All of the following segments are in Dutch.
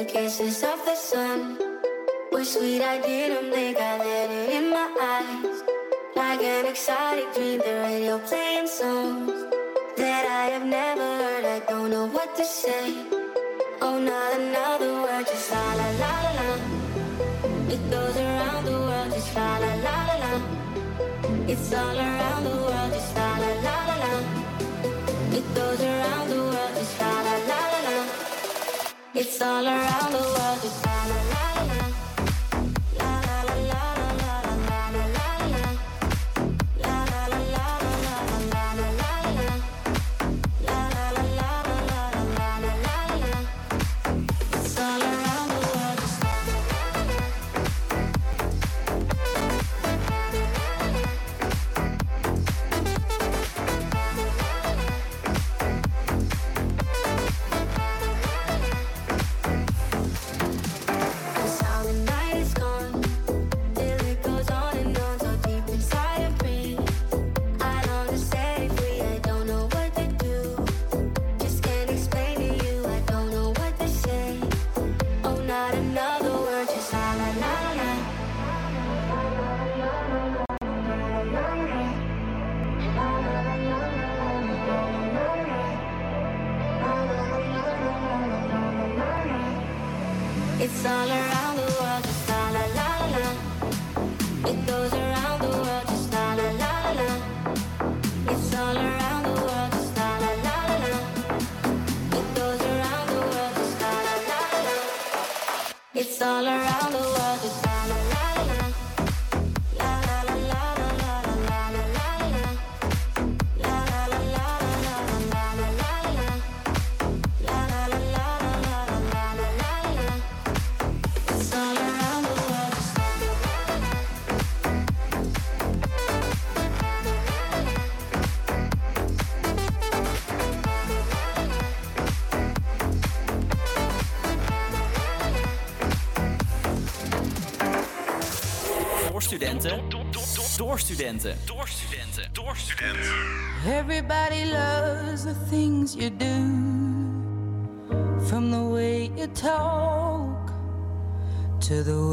the kisses of the sun were sweet. I didn't think I let it in my eyes. Like an exotic dream, the radio playing songs that I have never heard. I don't know what to say. Oh, not another word, just la la la la la. It goes around the world, just la la la la la. It's all around the world, just la la la la la. It goes around the world, just la la. It's all around the world. Studenten. Door studenten. Door studenten. Everybody loves the things you do. From the way you talk to the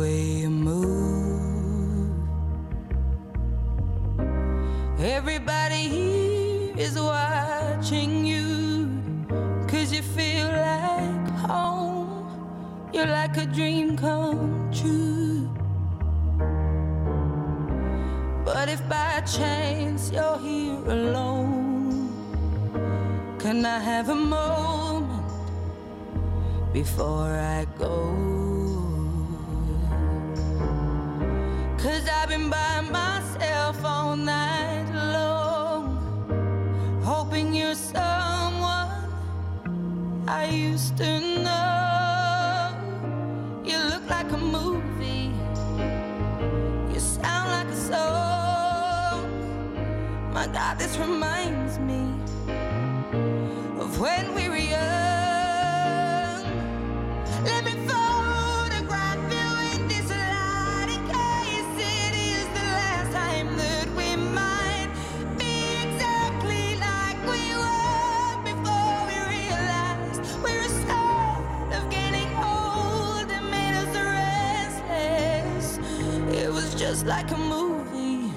like a movie,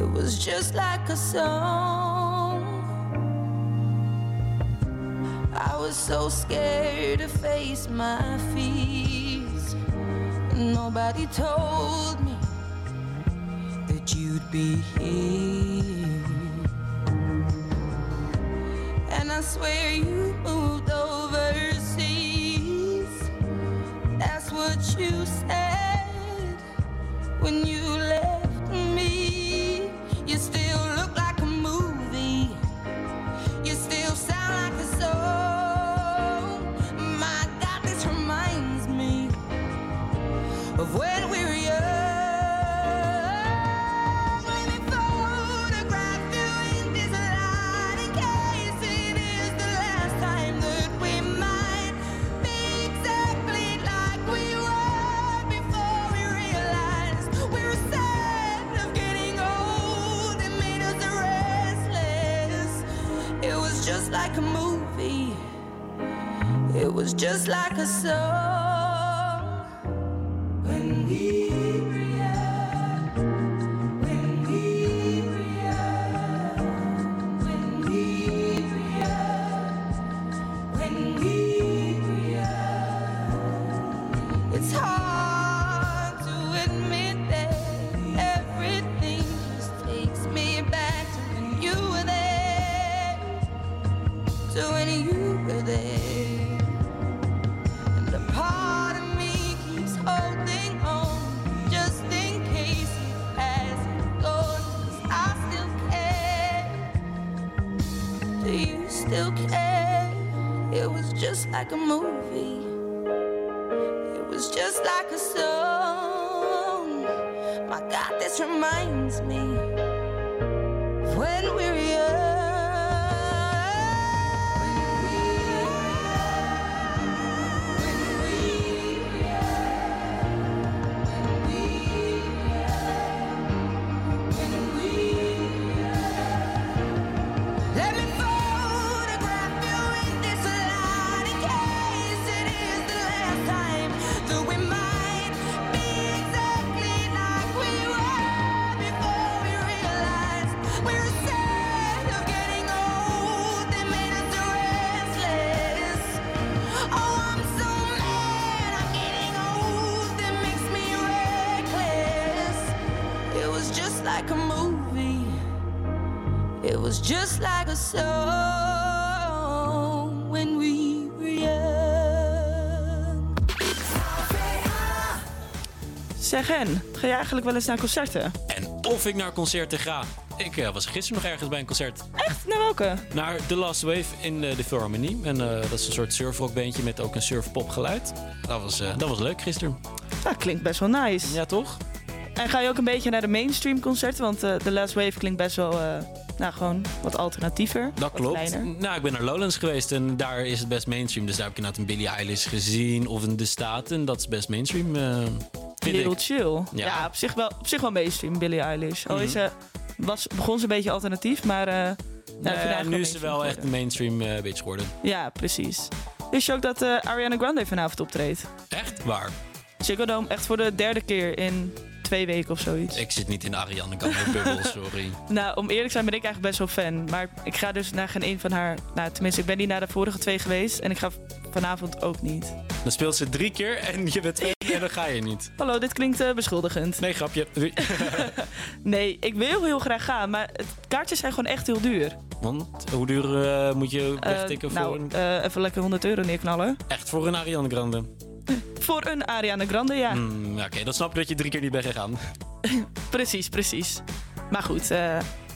it was just like a song. I was so scared to face my fears. Nobody told me that you'd be here. Zeg en, ga je eigenlijk wel eens naar concerten? En of ik naar concerten ga. Ik eh, was gisteren nog ergens bij een concert. Echt? Naar welke? Naar The Last Wave in eh, de Philharmonie. En eh, dat is een soort surfrockbeentje met ook een surfpop geluid. Dat was, dat was leuk gisteren. Nou, klinkt best wel nice. Ja, toch? En ga je ook een beetje naar de mainstream concerten? Want eh The Last Wave klinkt best wel, eh, nou gewoon wat alternatiever. Dat wat klopt. kleiner. Nou, ik ben naar Lowlands geweest en daar is het best mainstream. Dus daar heb ik inderdaad een Billie Eilish gezien of een De Staten. Dat is best mainstream, eh vind Heel ik. chill. Ja. Ja. op, zich wel, op zich wel mainstream, Billie Eilish. Al is Mhm. ze, was, begon ze een beetje alternatief, maar... eh nou, nu is ze wel echt een mainstream eh bitch geworden. Ja, precies. Wist je ook dat eh, Ariana Grande vanavond optreedt? Echt? Waar? Ziggo Dome echt voor de derde keer in twee weken of zoiets. Ik zit niet in de Ariana Grande bubbel, sorry. Nou, om eerlijk te zijn ben ik eigenlijk best wel fan. Maar ik ga dus naar geen een van haar... Nou, tenminste, ik ben niet naar de vorige twee geweest. En ik ga vanavond ook niet. Dan speelt ze drie keer en je bent twee en dan ga je niet. Hallo, dit klinkt eh, beschuldigend. Nee, grapje. Nee, ik wil heel graag gaan. Maar het, kaartjes zijn gewoon echt heel duur. Want hoe duur eh, moet je Eh, wegtikken voor nou, een... even lekker 100 euro neerknallen. Echt voor een Ariana Grande? Voor een Ariana Grande, ja. Ja, Oké, dan snap je dat je drie keer niet bent gegaan. Precies, precies. Maar goed,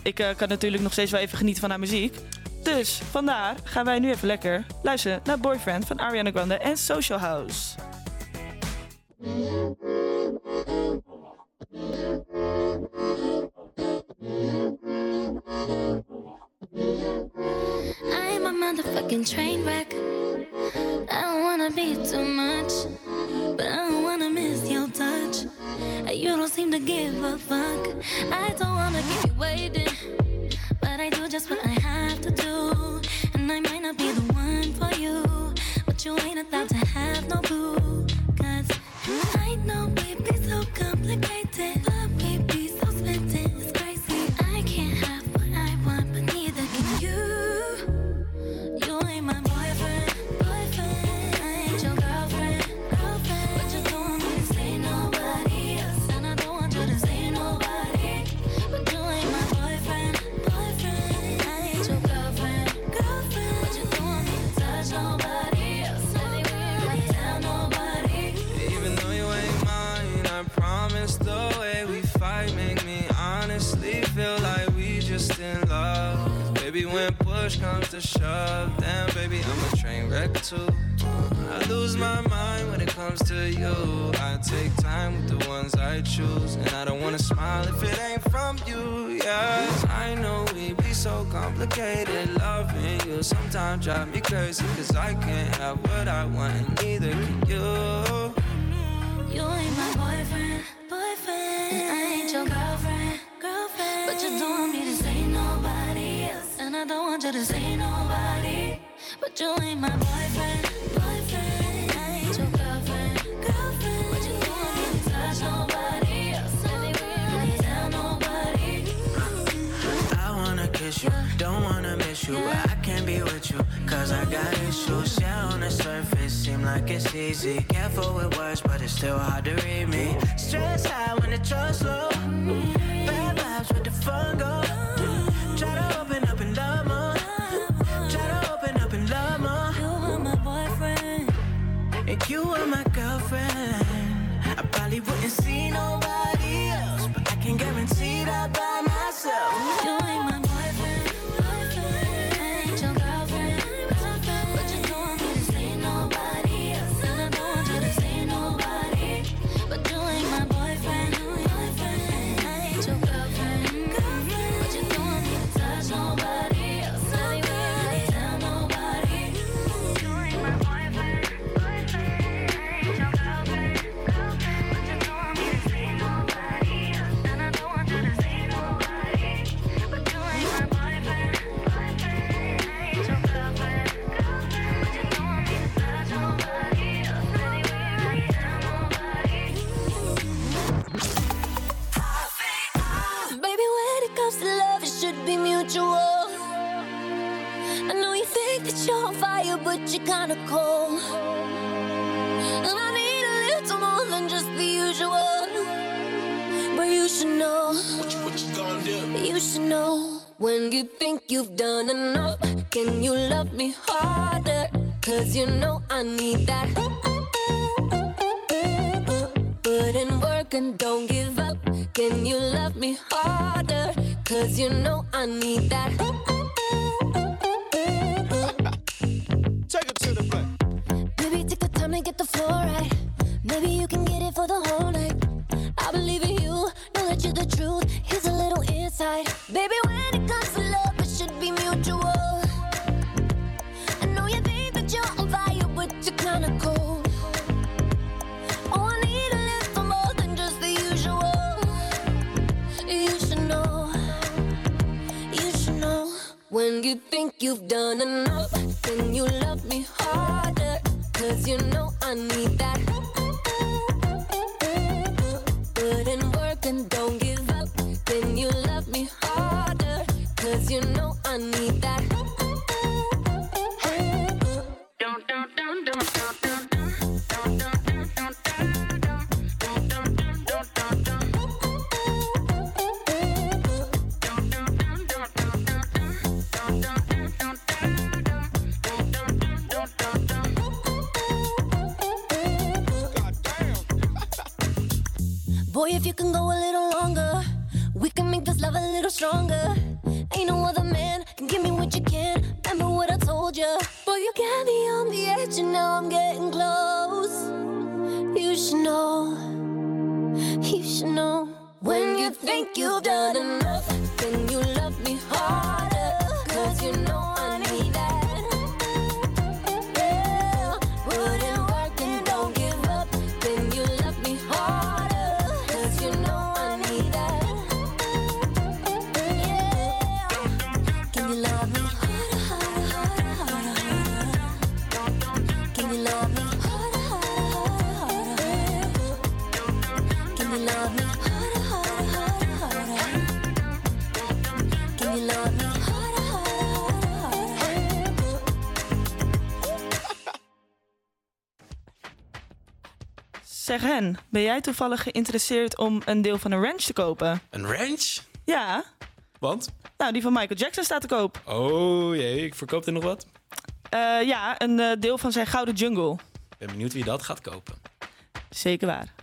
ik kan natuurlijk nog steeds wel even genieten van haar muziek. Dus vandaar gaan wij nu even lekker luisteren naar Boyfriend van Ariana Grande en Social House. I'm a motherfucking train wreck. I don't wanna be too much, but I don't wanna miss your touch. You don't seem to give a fuck. I don't wanna keep you waiting, but I do just what I have to do. And I might not be the one for you, but you ain't about to have no boo. Cause I know we be so complicated, push comes to shove, then baby, I'm a train wreck too. I lose my mind when it comes to you. I take time with the ones I choose, and I don't wanna smile if it ain't from you. Yeah, I know we be so complicated. Loving you sometimes drive me crazy, cause I can't have what I want, and neither can you. You ain't my boyfriend, boyfriend. And I ain't your girlfriend, girlfriend. But you don't and I don't want you to see nobody. But you ain't my boyfriend, boyfriend. I ain't your girlfriend, girlfriend. What you doing when you touch nobody else anywhere, tell nobody. I wanna kiss you, don't wanna miss you But I can't be with you, cause I got issues. Yeah, on the surface, seem like it's easy. Careful with words, but it's still hard to read me. Stress high when the trust low. Bad vibes with the fun go. you were my girlfriend, I probably wouldn't see nobody else. But I can guarantee that by myself. Ben jij toevallig geïnteresseerd om een deel van een ranch te kopen? Een ranch? Ja. Want? Nou, die van Michael Jackson staat te koop. Oh jee, ik verkoop er nog wat. Eh, ja, een eh, deel van zijn gouden jungle. Ik ben benieuwd wie dat gaat kopen. Zeker waar.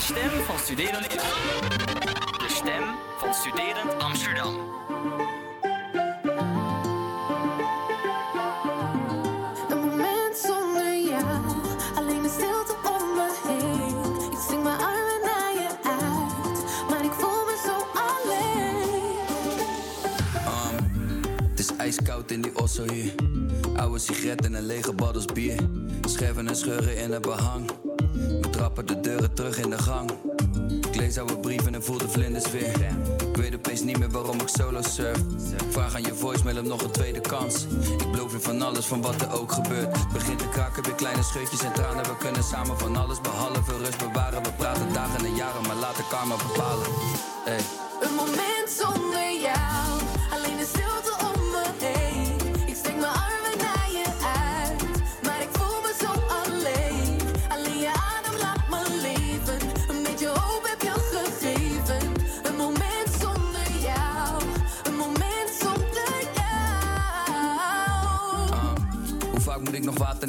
De stem van Studerend De stem van Studerend Amsterdam. Een moment zonder jou, alleen de stilte om me heen. Ik zing mijn armen naar je uit, maar ik voel me zo alleen. Het is ijskoud in die osso hier. Oude sigaretten en lege baddels bier. Scherven en scheuren in het behang. Terug in de gang. Ik lees oude brieven en voel de vlinders weer. Ik weet opeens niet meer waarom ik solo surf. Vraag aan je voicemail om nog een tweede kans. Ik beloof je van alles, van wat er ook gebeurt. Begint te kraken, weer kleine scheutjes en tranen. We kunnen samen van alles behalve rust bewaren. We praten dagen en jaren, maar laten karma bepalen. Hey.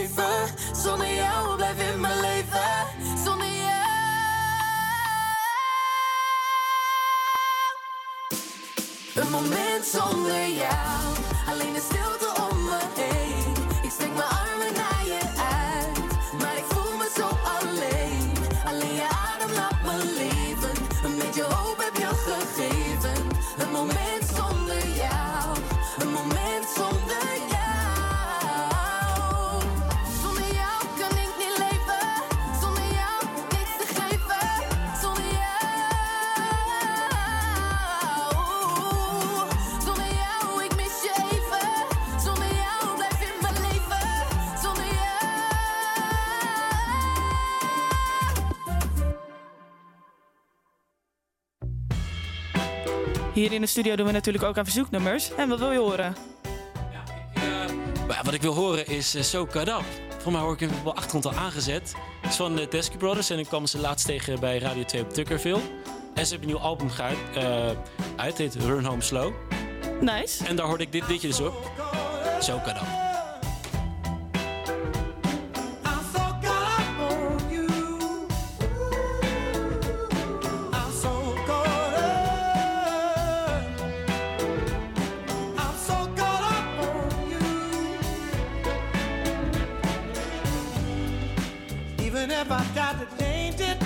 Mis Hier in de studio doen we natuurlijk ook aan verzoeknummers. En wat wil je horen? Ja, wat ik wil horen is uh, So Cut Up. Voor mij hoor ik hem de achtergrond al aangezet. Het is van de Teskey Brothers en ik kwam ze laatst tegen bij Radio 2 op Tuckerville. En ze hebben een nieuw album geuit, eh uit, het heet Run Home Slow. Nice. En daar hoorde ik dit liedje dus op. Zo kan dat. If I got to change it,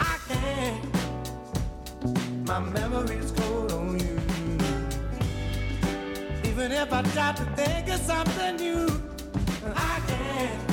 I can't. My memory's cold on you. Even if I try to think of something new, I can't.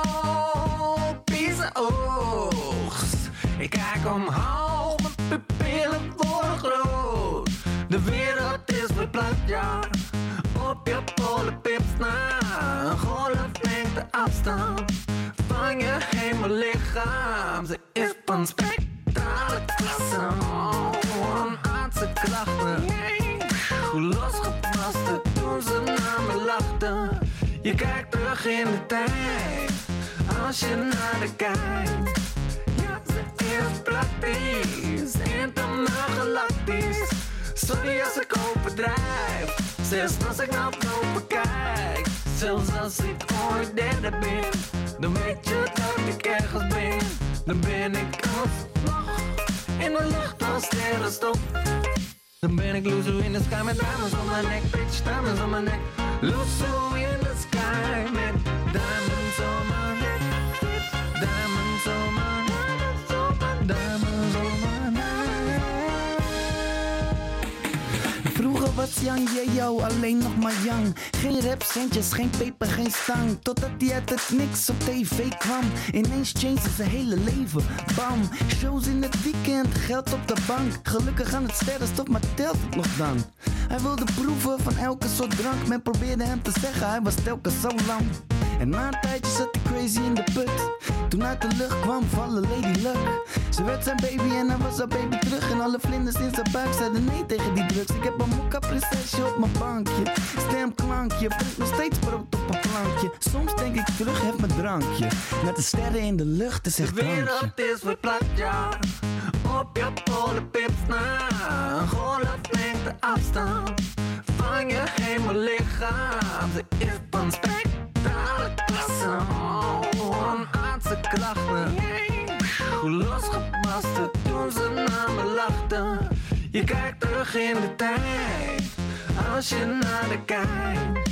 Ik kijk omhoog, mijn pupillen worden groot. De wereld is verplaatst, ja. Op je polenpips na. Een golflengte afstand van je hemellichaam. Ze is van spectrale klasse. Een aardse krachten. Hoe losgeplaste toen ze naar me lachten. Je kijkt terug in de tijd, als je naar de kijkt. Is praktisch, intergalactisch. Sorry als ik overdrijf, Zelfs als ik naar boven kijk, zelfs als ik ooit derde ben, dan weet je dat ik ergens ben. Dan ben ik alsnog in de lucht als sterrenstof. Dan ben ik loezo in de sky met diamonds om mijn nek, bitch, diamonds om mijn nek. Loezo in de sky met diamonds om mijn nek, bitch, diamonds Was Yang Yeo alleen nog maar Yang. Geen rapcentjes, geen peper, geen stang. Totdat hij uit het niks op tv kwam. Ineens changed zijn hele leven. Bam, shows in het weekend, geld op de bank. Gelukkig aan het sterrenstof, maar telt het nog dan? Hij wilde proeven van elke soort drank. Men probeerde hem te zeggen, hij was telkens zo lang. En na een tijdje zat hij crazy in de put. Toen uit de lucht kwam vallen Lady Luck. Ze werd zijn baby en hij was haar baby terug. En alle vlinders in zijn buik zeiden nee tegen die drugs. Ik heb een mokka prinsesje op mijn bankje. Stemklankje, brengt nog steeds brood op een plankje. Soms denk ik terug, heb mijn drankje. Met de sterren in de lucht, is echt De wereld is verplaatst, ja. Op je polenpips na. Een golflengte afstand van je hemellichaam. Ze is van Oh, aardse krachten. Hoe losgebarsten toen ze naar me lachten. Je kijkt terug in de tijd. Als je naar de kijkt.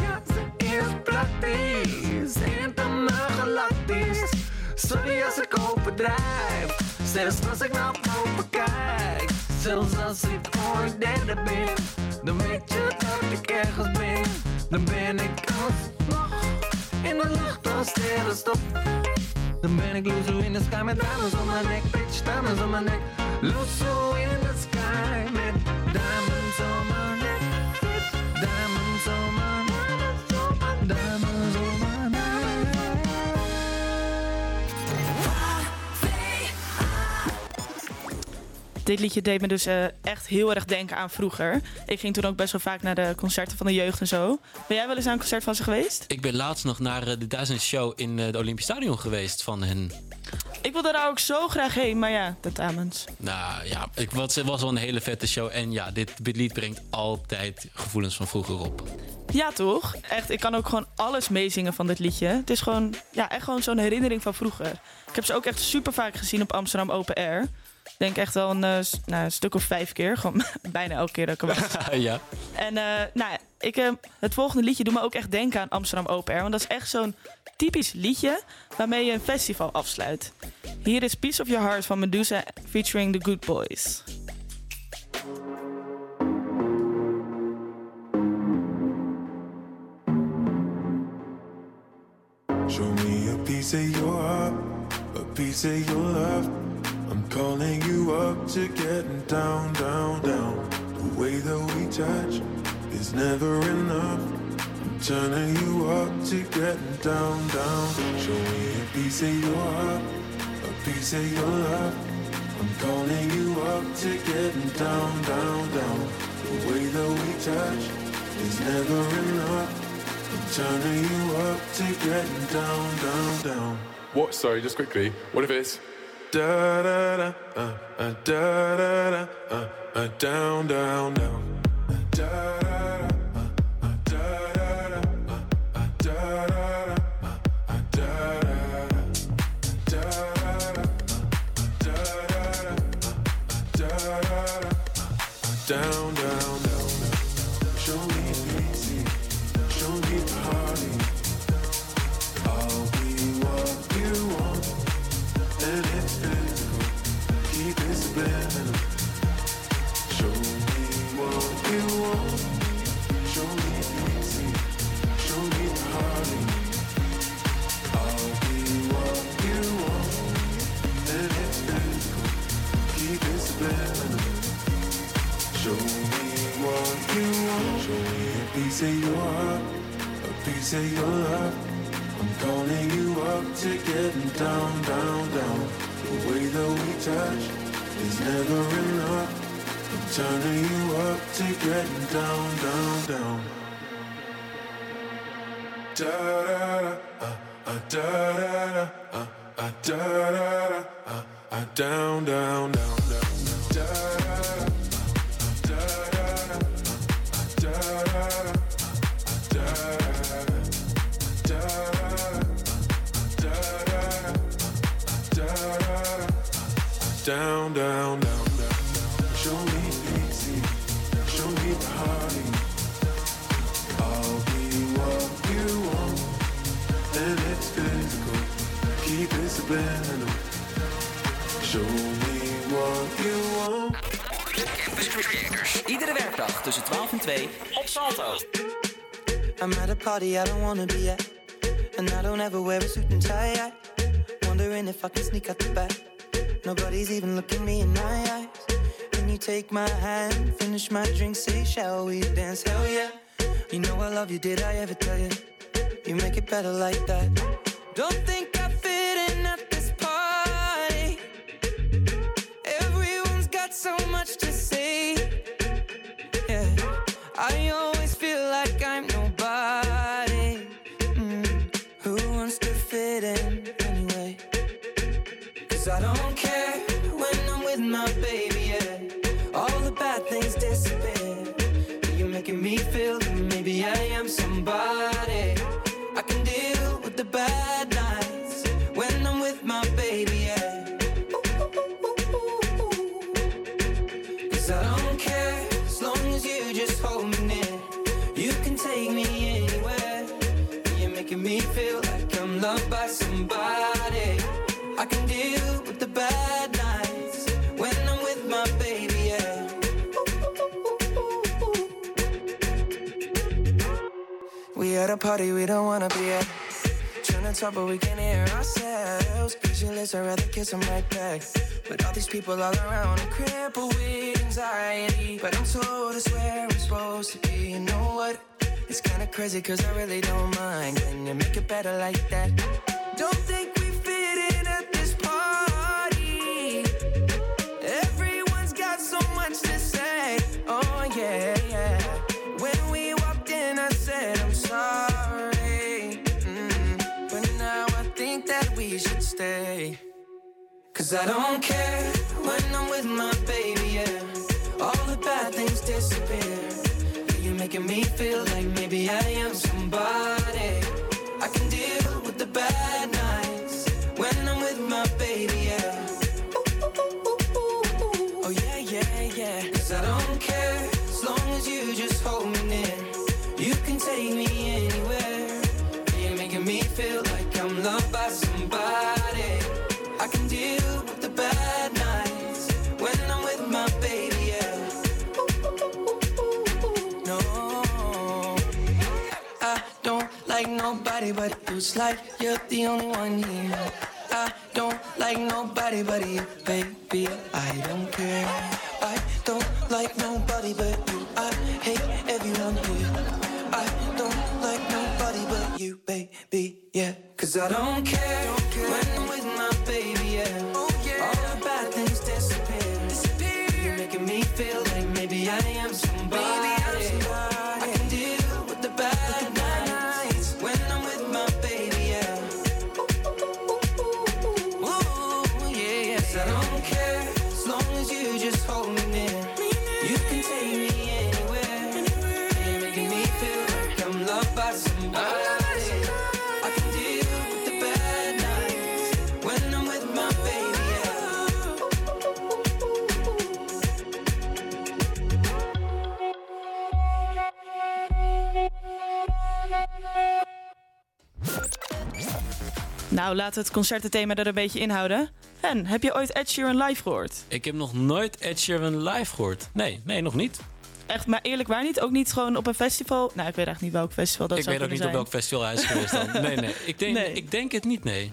Ja, ze is praktisch. Intermaal galactisch. Sorry als ik overdrijf. Zelfs als ik naar boven kijk. Zelfs als ik ooit derde ben. Dan weet je dat ik ergens ben. Dan ben ik alsnog in de lucht als sterrenstof. Dan ben ik loezo in de sky met diamonds om mijn nek. Bitch, diamonds om mijn nek. Loezo in de sky met diamonds om mijn nek. Bitch, diamonds Dit liedje deed me dus eh, echt heel erg denken aan vroeger. Ik ging toen ook best wel vaak naar de concerten van de jeugd en zo. Ben jij wel eens aan een concert van ze geweest? Ik ben laatst nog naar eh, de Duizend Show in eh, het Olympisch Stadion geweest van hen. Ik wilde daar ook zo graag heen, maar ja, tentamens. Nou ja, ik, was- het was wel een hele vette show. En ja, dit, dit lied brengt altijd gevoelens van vroeger op. Ja, toch? Echt, ik kan ook gewoon alles meezingen van dit liedje. Het is gewoon, ja, echt gewoon zo'n herinnering van vroeger. Ik heb ze ook echt super vaak gezien op Amsterdam Open Air. Ik denk echt wel een, eh, nou, een stuk of vijf keer. Gewoon bijna elke keer dat ik er was. ja. En eh, nou, ik, eh, het volgende liedje doet me ook echt denken aan Amsterdam Open Air. Want dat is echt zo'n typisch liedje waarmee je een festival afsluit. Hier is Piece of Your Heart van Medusa featuring The Good Boys. Show me a piece of your heart, a piece of your love. Calling you up to getting down, down, down. The way that we touch is never enough. I'm turning you up to getting down, down. Show me a piece of your heart, a piece of your love. I'm calling you up to getting down, down, down. The way that we touch is never enough. I'm turning you up to getting down, down, down. What? Sorry, just quickly. What if it's Da da da, uh, uh, da da da, uh, uh, down, down, down. Uh, Da da da, uh, piece of your heart, a piece of your love. I'm calling you up to getting down, down, down. The way that we touch is never enough. I'm turning you up to getting down, down, down. Da da da, uh, da da da, uh, da da da, uh, uh, down, down, down, down. Uh, uh, da da, uh, uh, da da down, down, down, down. Show me easy, show me party. I'll be what you want, and it's physical. Keep it subliminal. Show me what you want. Campus Creators. Iedere werkdag tussen 12 en 2 op Salto. I'm at a party I don't wanna be at. And I don't ever wear a suit and tie. I wondering if I can sneak out the back. Nobody's even looking me in my eyes. Can you take my hand, finish my drink, say, shall we dance? Hell yeah. You know I love you, did I ever tell you? You make it better like that. Don't think I fit in at this party. Everyone's got so much to say. Yeah, I always feel like I'm nobody. Mm, Who wants to fit in anyway? Cause I don't care me feel that maybe I am somebody. Party we don't wanna be at. Trying to talk, but we can't hear ourselves. Pictureless, I'd rather kiss them right back. But all these people all around, I'm crippled with anxiety. But I'm told it's where I'm supposed to be. You know what? It's kinda crazy, cause I really don't mind. Can you make it better like that? Don't think we fit in at this party. Everyone's got so much to say. Oh, yeah, Cause I don't care when I'm with my baby, yeah. All the bad things disappear. You're making me feel like maybe I am somebody. I can deal with the bad nights when I'm with my baby, yeah. Oh, yeah, yeah, yeah. Cause I don't care as long as you just nobody but you. Like you're the only one here. I don't like nobody but you, baby. I don't care. I don't like nobody but you. I hate everyone here. I don't like nobody but you, baby. Yeah, cause I don't care when I'm with my baby. Yeah, oh, all the bad things disappear. You're making me feel like maybe I am somebody. I Nou, laten we het concertenthema er een beetje inhouden. En heb je ooit Ed Sheeran live gehoord? Ik heb nog nooit Ed Sheeran live gehoord. Nee, nee, nog niet. Echt, maar eerlijk waar niet? Ook niet gewoon op een festival? Nou, ik weet eigenlijk niet welk festival dat ik zou weet ook niet op welk festival hij is geweest dan. Nee, nee. Ik denk, Nee. Ik denk het niet, nee.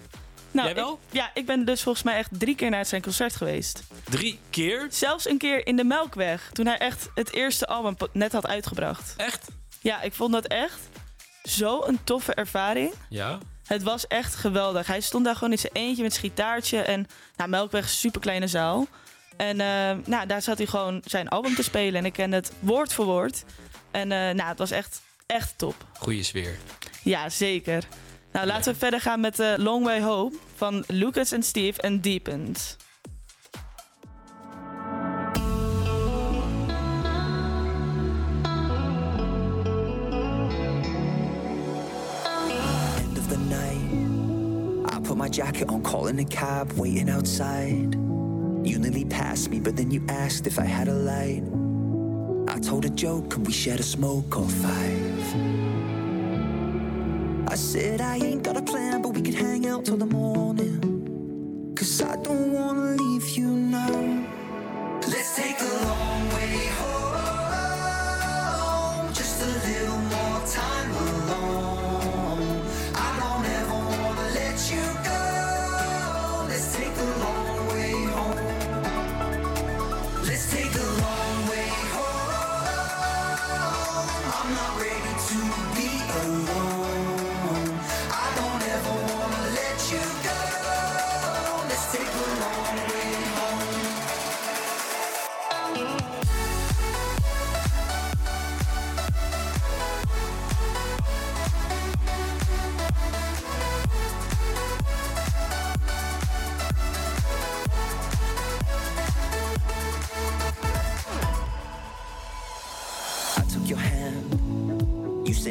Nou, Jij wel? ik- ja, ik ben dus volgens mij echt drie keer naar zijn concert geweest. Drie keer? Zelfs een keer in de Melkweg, toen hij echt het eerste album net had uitgebracht. Echt? Ja, ik vond dat echt zo'n toffe ervaring. Ja. Het was echt geweldig. Hij stond daar gewoon in zijn eentje met zijn gitaartje. En nou, Melkweg is een super kleine zaal. En eh, nou, daar zat hij gewoon zijn album te spelen. En ik kende het woord voor woord. En eh, nou, het was echt, echt top. Goeie sfeer. Ja, zeker. Nou, laten we verder gaan met eh, Long Way Home van Lucas en Steve en Deepened. jacket on, calling a cab, waiting outside. You nearly passed me, but then you asked if I had a light. I told a joke, could we share a smoke or five? I said, I ain't got a plan, but we could hang out till the morning. Cause I don't wanna leave you now. Let's take a long way.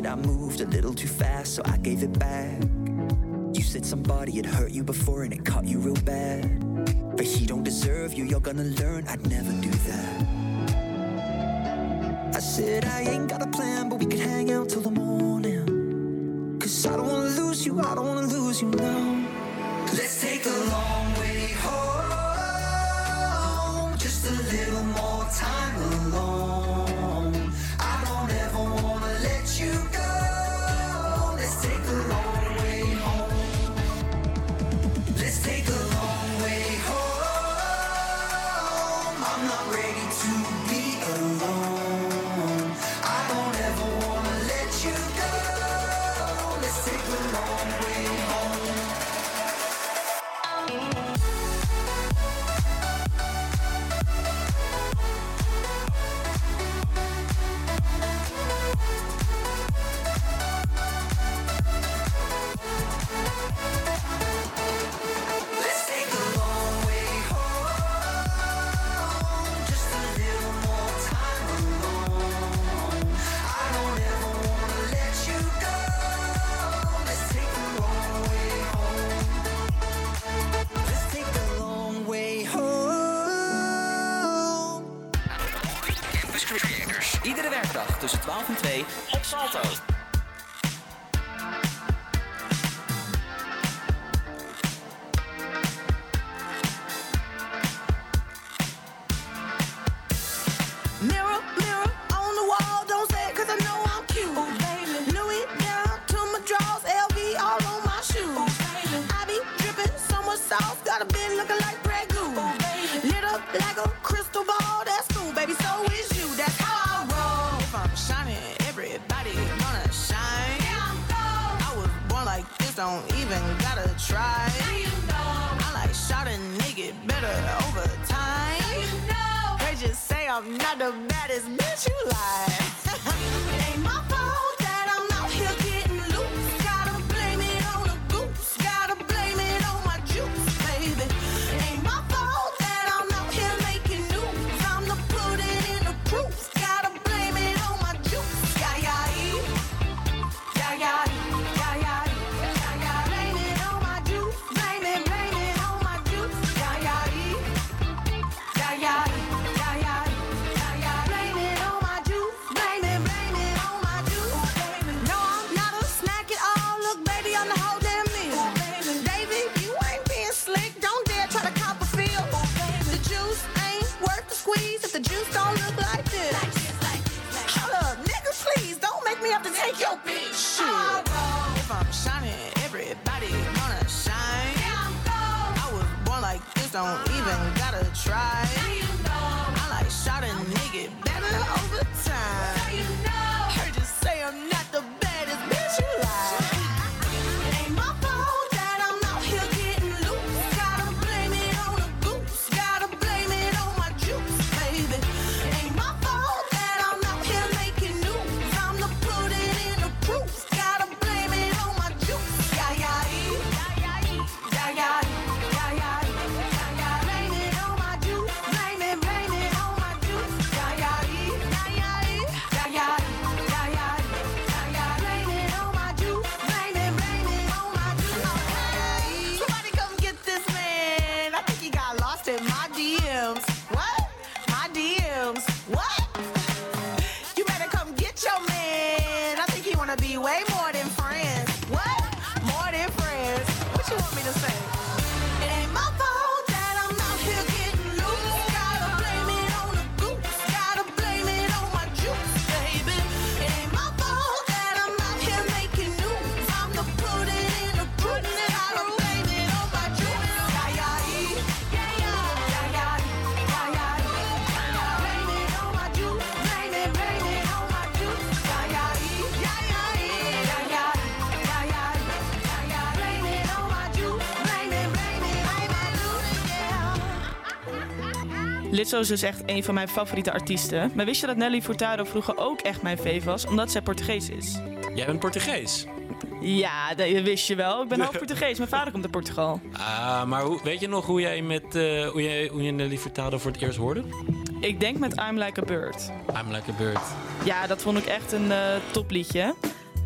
I moved a little too fast, so I gave it back. You said somebody had hurt you before and it caught you real bad. But he don't deserve you, you're gonna learn I'd never do that. I said, I ain't got a plan, but we could hang out till the morning. Cause I don't wanna lose you, I don't wanna lose you now. Let's take a long way home, just a little more time alone. Conte, ex Altos. I'm not the baddest bitch you like. Lizzo is dus echt een van mijn favoriete artiesten. Maar wist je dat Nelly Furtado vroeger ook echt mijn fave was, omdat zij Portugees is? Jij bent Portugees. Ja, dat wist je wel. Ik ben half Portugees. Mijn vader komt uit Portugal. Ah, maar hoe, weet je nog hoe jij met eh, hoe, jij, hoe je Nelly Furtado voor het eerst hoorde? Ik denk met I'm Like a Bird. I'm Like a Bird. Ja, dat vond ik echt een eh, topliedje.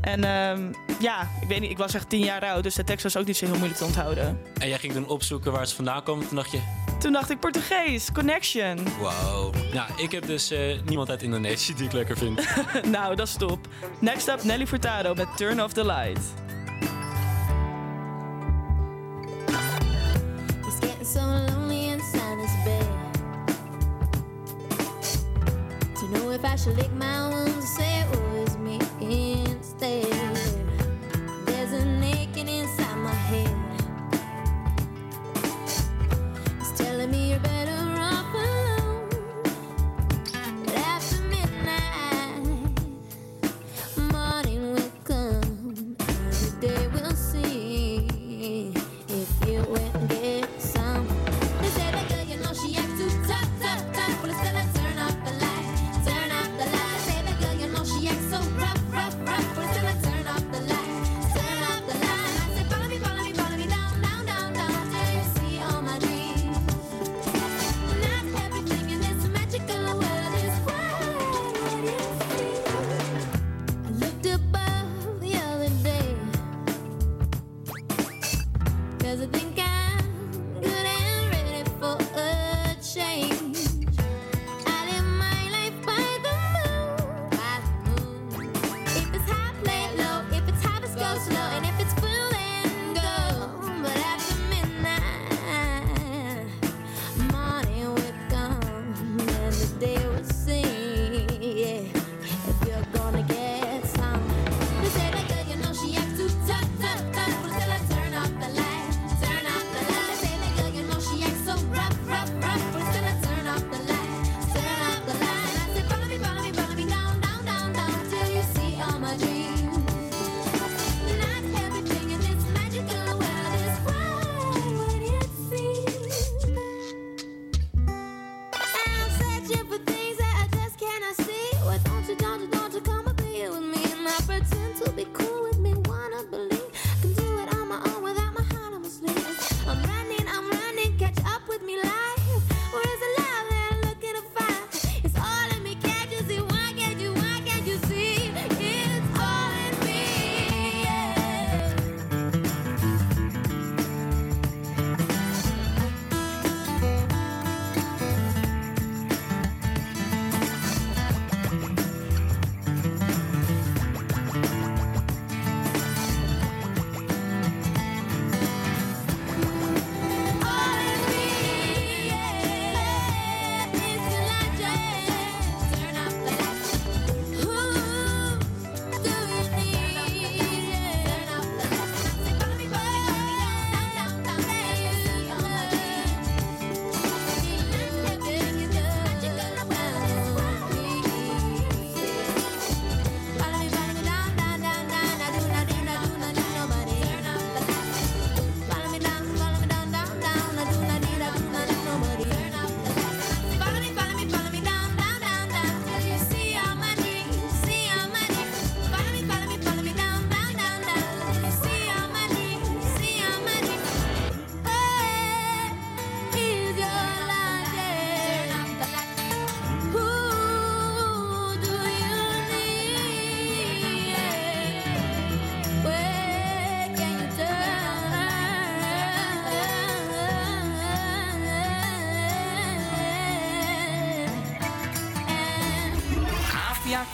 En ehm, ja, ik weet niet, ik was echt tien jaar oud, dus de tekst was ook niet zo heel moeilijk te onthouden. En jij ging toen opzoeken waar ze vandaan kwam. Toen dacht je, Toen dacht ik Portugees, connection. wow. Ja, ik heb dus eh, niemand uit Indonesië die ik lekker vind. nou, dat is top. Next up, Nelly Furtado met Turn Off the Light. It's getting so lonely inside this bed. To know if I should lick my wounds or say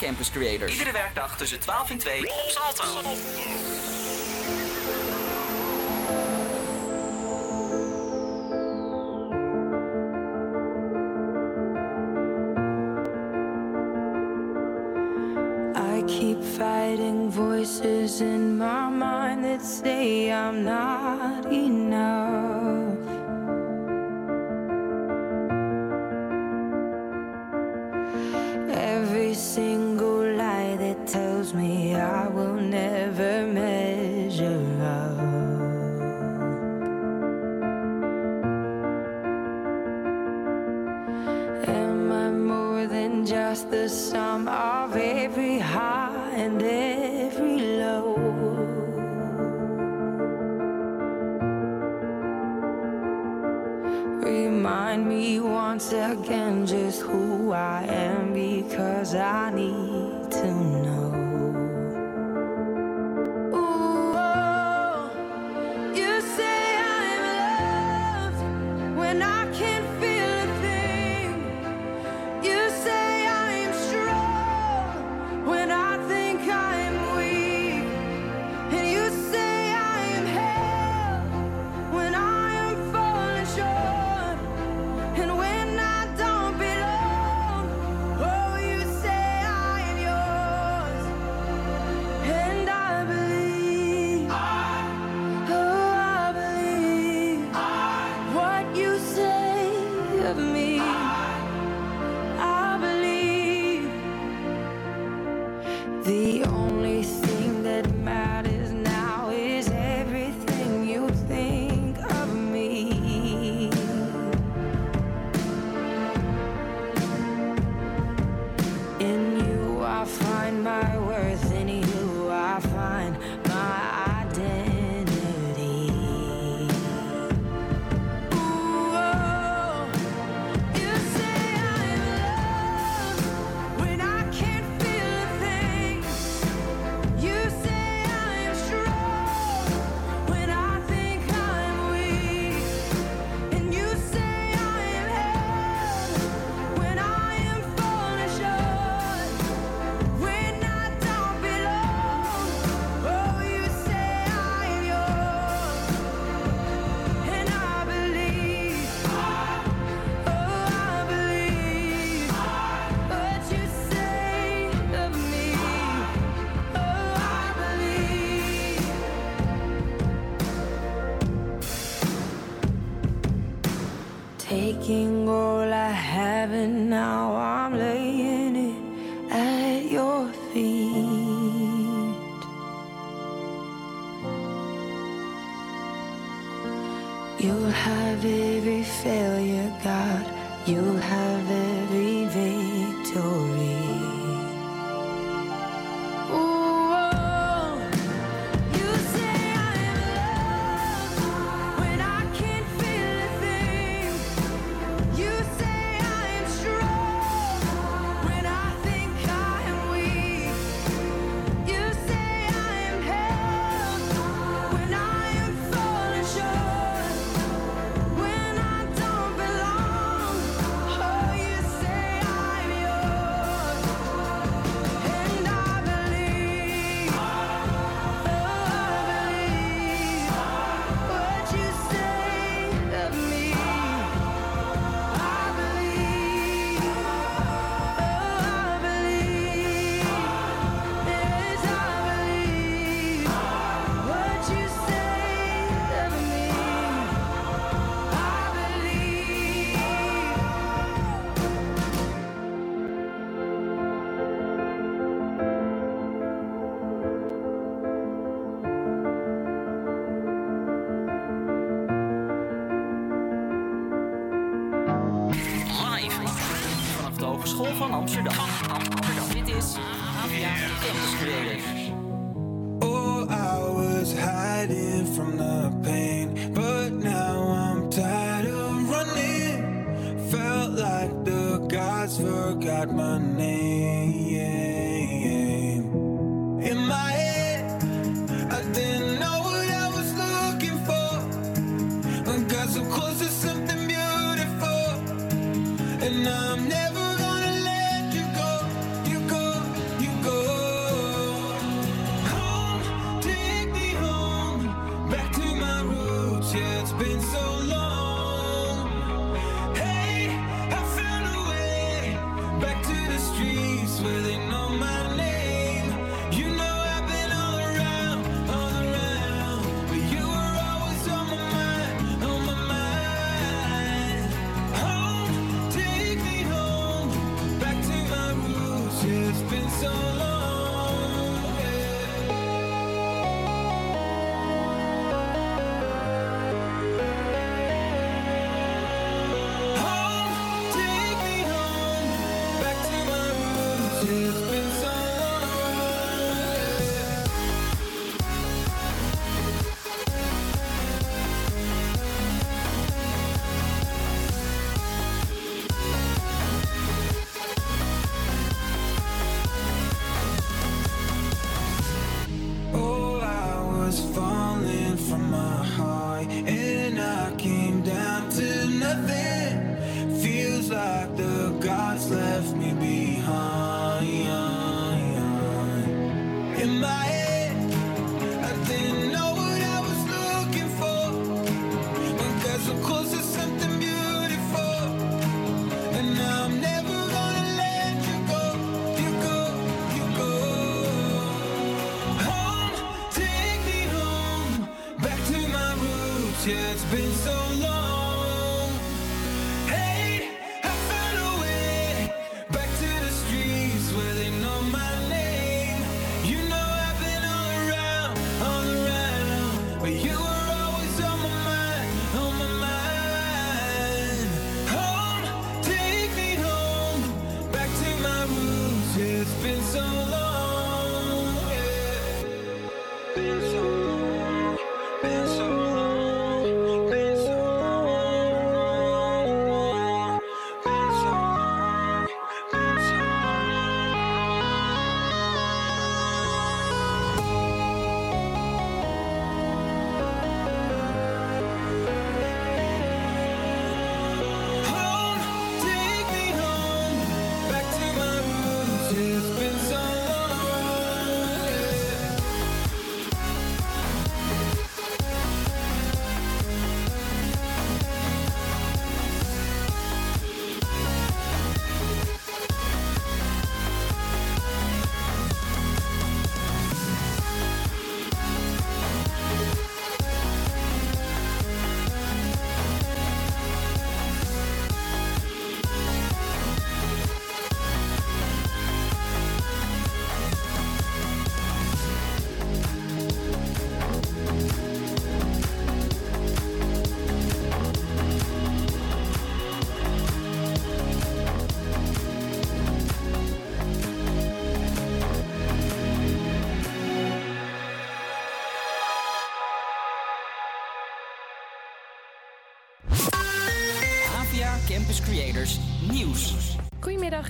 Campus Creators. Iedere werkdag tussen 12 en 2 op Salto. I keep fighting voices in my mind that say I'm not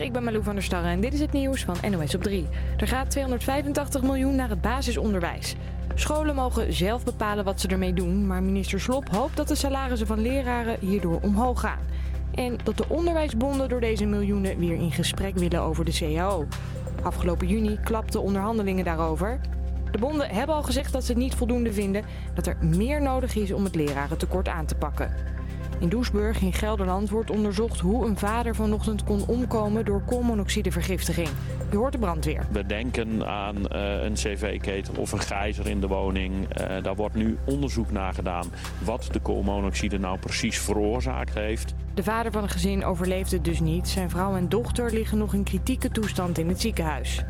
Ik ben Malou van der Starre en dit is het nieuws van NOS op 3. Er gaat 285 miljoen naar het basisonderwijs. Scholen mogen zelf bepalen wat ze ermee doen, maar minister Slop hoopt dat de salarissen van leraren hierdoor omhoog gaan. En dat de onderwijsbonden door deze miljoenen weer in gesprek willen over de CAO. Afgelopen juni klapten onderhandelingen daarover. De bonden hebben al gezegd dat ze het niet voldoende vinden, dat er meer nodig is om het lerarentekort aan te pakken. In Doesburg in Gelderland wordt onderzocht hoe een vader vanochtend kon omkomen door koolmonoxidevergiftiging. Je hoort de brandweer. We denken aan eh, een cv-ketel of een gijzer in de woning. Eh, daar wordt nu onderzoek naar gedaan wat de koolmonoxide nou precies veroorzaakt heeft. De vader van het gezin overleefde dus niet. Zijn vrouw en dochter liggen nog in kritieke toestand in het ziekenhuis.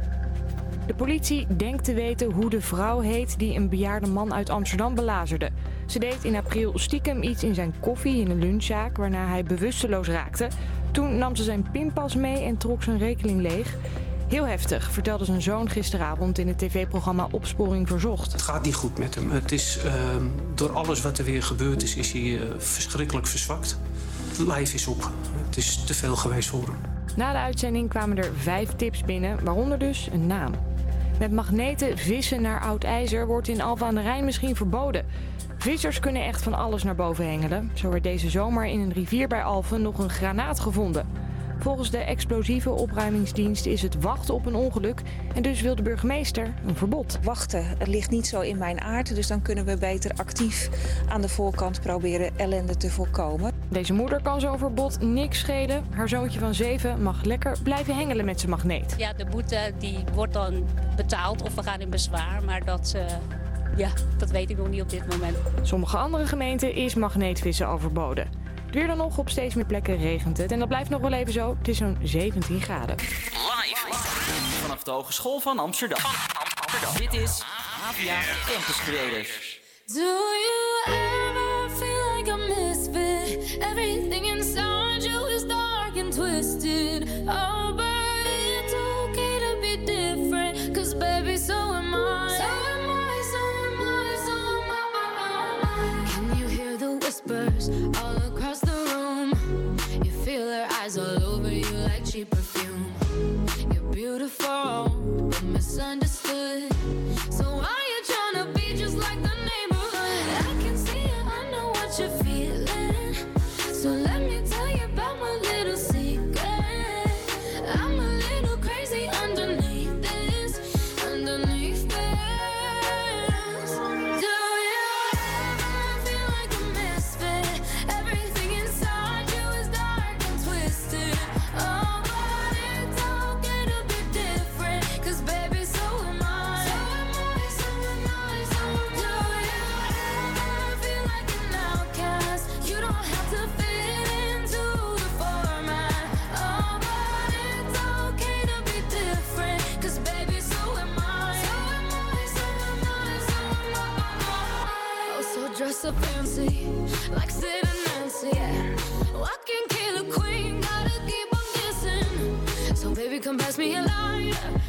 De politie denkt te weten hoe de vrouw heet die een bejaarde man uit Amsterdam belazerde. Ze deed in april stiekem iets in zijn koffie in een lunchzaak waarna hij bewusteloos raakte. Toen nam ze zijn pinpas mee en trok zijn rekening leeg. Heel heftig, vertelde zijn zoon gisteravond in het tv-programma Opsporing Verzocht. Het gaat niet goed met hem. Het is, ehm, door alles wat er weer gebeurd is, is hij eh, verschrikkelijk verzwakt. Het lijf is op. Het is te veel geweest voor hem. Na de uitzending kwamen er vijf tips binnen, waaronder dus een naam. Met magneten vissen naar oud ijzer wordt in Alphen aan de Rijn misschien verboden. Vissers kunnen echt van alles naar boven hengelen. Zo werd deze zomer in een rivier bij Alphen nog een granaat gevonden. Volgens de explosieve opruimingsdienst is het wachten op een ongeluk en dus wil de burgemeester een verbod. Wachten, het ligt niet zo in mijn aard, dus dan kunnen we beter actief aan de voorkant proberen ellende te voorkomen. Deze moeder kan zo'n verbod niks schelen. Haar zoontje van zeven mag lekker blijven hengelen met zijn magneet. Ja, de boete die wordt dan betaald of we gaan in bezwaar. Maar dat, eh, ja, dat weet ik nog niet op dit moment. Sommige andere gemeenten is magneetvissen overboden. Het Weer dan nog, op steeds meer plekken regent het. En dat blijft nog wel even zo. Het is zo'n 17 graden. Live vanaf de Hogeschool van Amsterdam. Dit is Avia Campus Creators. Do you ever feel like misfit? Everything inside you is dark and twisted. Oh, but it's okay to be different. Cause baby, so am I. So am I, so am I, so am I. Oh, oh, oh, Can you hear the whispers all across the room? You feel their eyes all over you like cheap perfume. You're beautiful, but misunderstood.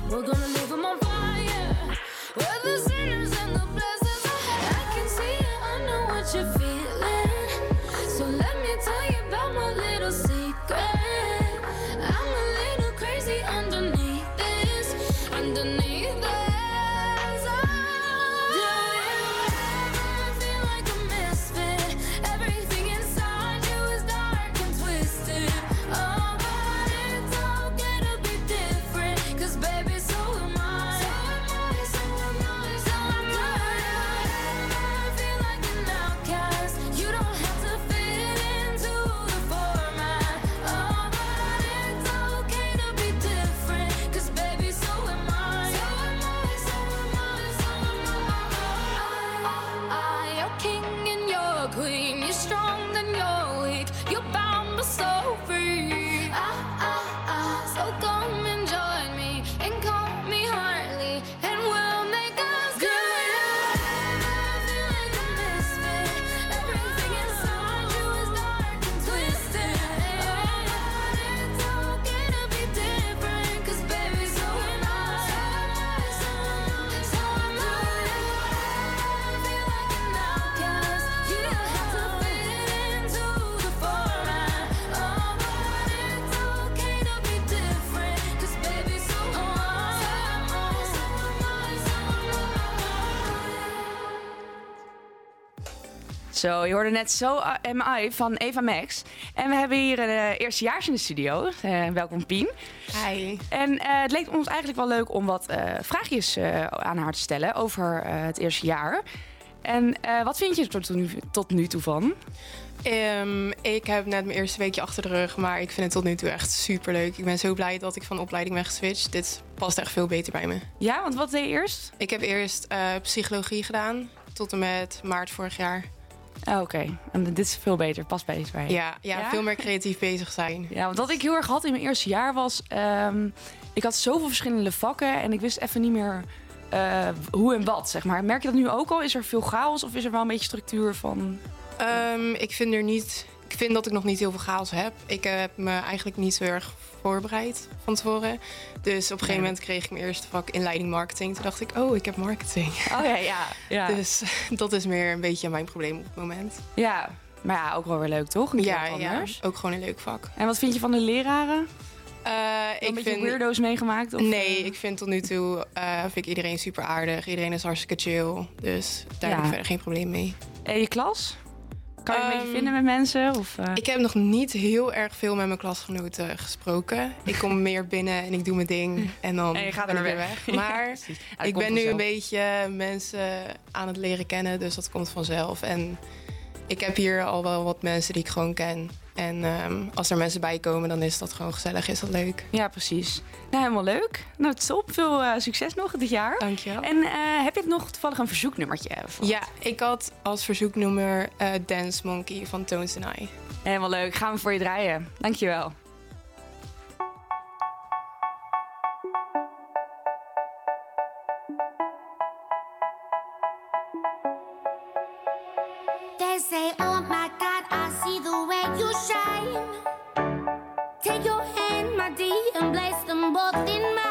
We're gonna leave Zo, je hoorde net Zo MI van Eva Max. En we hebben hier een uh, eerstejaars in de studio. Eh, welkom Pien. Hi. En eh, het leek ons eigenlijk wel leuk om wat eh, vraagjes eh, aan haar te stellen over eh, het eerste jaar. En eh, wat vind je er tot nu, tot nu toe van? Ehm, ik heb net mijn eerste weekje achter de rug, maar ik vind het tot nu toe echt super leuk. Ik ben zo blij dat ik van opleiding ben geswitcht. Dit past echt veel beter bij me. Ja, want wat deed je eerst? Ik heb eerst eh, psychologie gedaan, tot en met maart vorig jaar. Ah, Oké, en dit is veel beter, past beter bij je. Ja, ja, veel meer creatief bezig zijn. Ja, want wat ik heel erg had in mijn eerste jaar was... ehm, ik had zoveel verschillende vakken en ik wist even niet meer eh, hoe en wat, zeg maar. Merk je dat nu ook al? Is er veel chaos of is er wel een beetje structuur van... Ehm, ik vind er niet. Ik vind dat ik nog niet heel veel chaos heb. Ik eh, heb me eigenlijk niet zo erg voorbereid van tevoren. Dus op een gegeven moment kreeg ik mijn eerste vak inleiding marketing. Toen dacht ik, oh, ik heb marketing. Oh ja, ja. ja. Dus dat is meer een beetje mijn probleem op het moment. Ja, maar ja, ook wel weer leuk, toch? Een Ja, wat ja, anders. ook gewoon een leuk vak. En wat vind je van de leraren? Een ik beetje vind weirdo's meegemaakt? Of, nee, eh? ik vind tot nu toe vind ik iedereen super aardig. Iedereen is hartstikke chill. Dus daar Ja. heb ik verder geen probleem mee. En je klas? Kan je een beetje Ehm, vinden met mensen? Of, eh? Ik heb nog niet heel erg veel met mijn klasgenoten gesproken. Ik kom meer binnen en ik doe mijn ding. En dan En je gaat ben er ik weer weg. Maar Ja, ik ben nu een beetje mensen aan het leren kennen. Dus dat komt vanzelf. En ik heb hier al wel wat mensen die ik gewoon ken. En ehm, als er mensen bij komen, dan is dat gewoon gezellig. Is dat leuk. Ja, precies. Nou, helemaal leuk. Nou, top. Veel eh, succes nog dit jaar. Dankjewel. En eh, heb je nog toevallig een verzoeknummertje? Ja, ik had als verzoeknummer eh, Dance Monkey van Tones and I. Helemaal leuk. Gaan we voor je draaien. Dankjewel. Shine. Take your hand, my dear, and place them both in mine.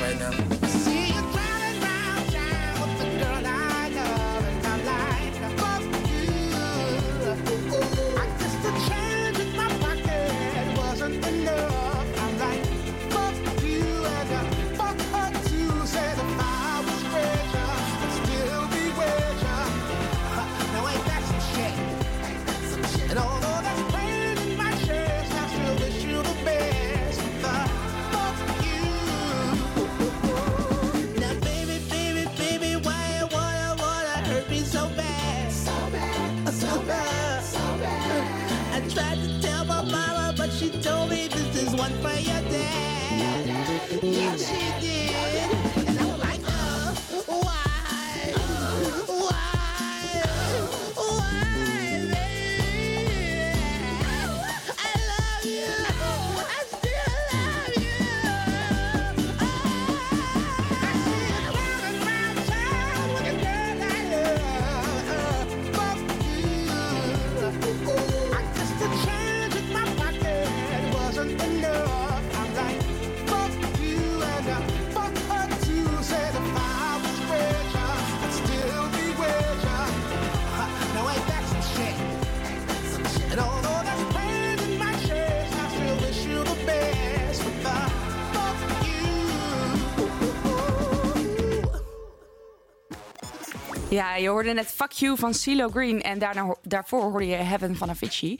Right now. One for your dad. Yeah, je hoorde net Fuck You van CeeLo Green en daarna, daarvoor hoorde je Heaven van Avicii.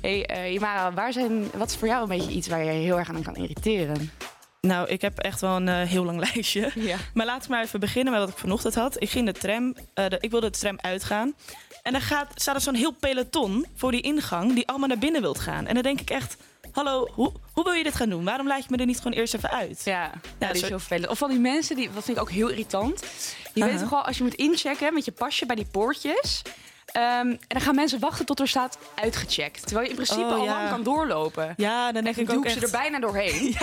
Hey, eh Imara, waar zijn, wat is voor jou een beetje iets waar je heel erg aan kan irriteren? Nou, ik heb echt wel een eh, heel lang lijstje. Maar laten we maar even beginnen met wat ik vanochtend had. Ik ging de tram, eh, de- ik wilde de tram uitgaan. En dan gaat, staat er zo'n heel peloton voor die ingang die allemaal naar binnen wilt gaan. En dan denk ik echt, hallo, hoe, hoe wil je dit gaan doen? Waarom laat je me er niet gewoon eerst even uit? Ja, ja, die is zo- heel vervelend. Of van die mensen, die, dat vind ik ook heel irritant. Je weet toch wel, als je moet inchecken met je pasje bij die poortjes... ehm, en dan gaan mensen wachten tot er staat uitgecheckt. Terwijl je in principe Oh, al ja. lang kan doorlopen. Ja, dan denk ik doe ook ik ze er bijna doorheen.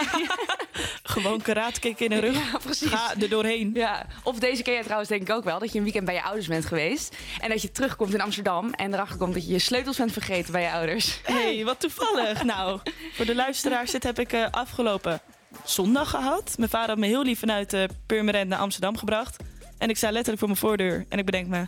Gewoon karatekick in de rug. Ja, precies. Ga er doorheen. Ja, of deze keer trouwens denk ik ook wel. Dat je een weekend bij je ouders bent geweest. En dat je terugkomt in Amsterdam. En erachter komt dat je je sleutels bent vergeten bij je ouders. hey, wat toevallig. nou, voor de luisteraars, dit heb ik eh, afgelopen zondag gehad. Mijn vader had me heel lief vanuit uh, Purmerend naar Amsterdam gebracht. En ik sta letterlijk voor mijn voordeur. En ik bedenk me,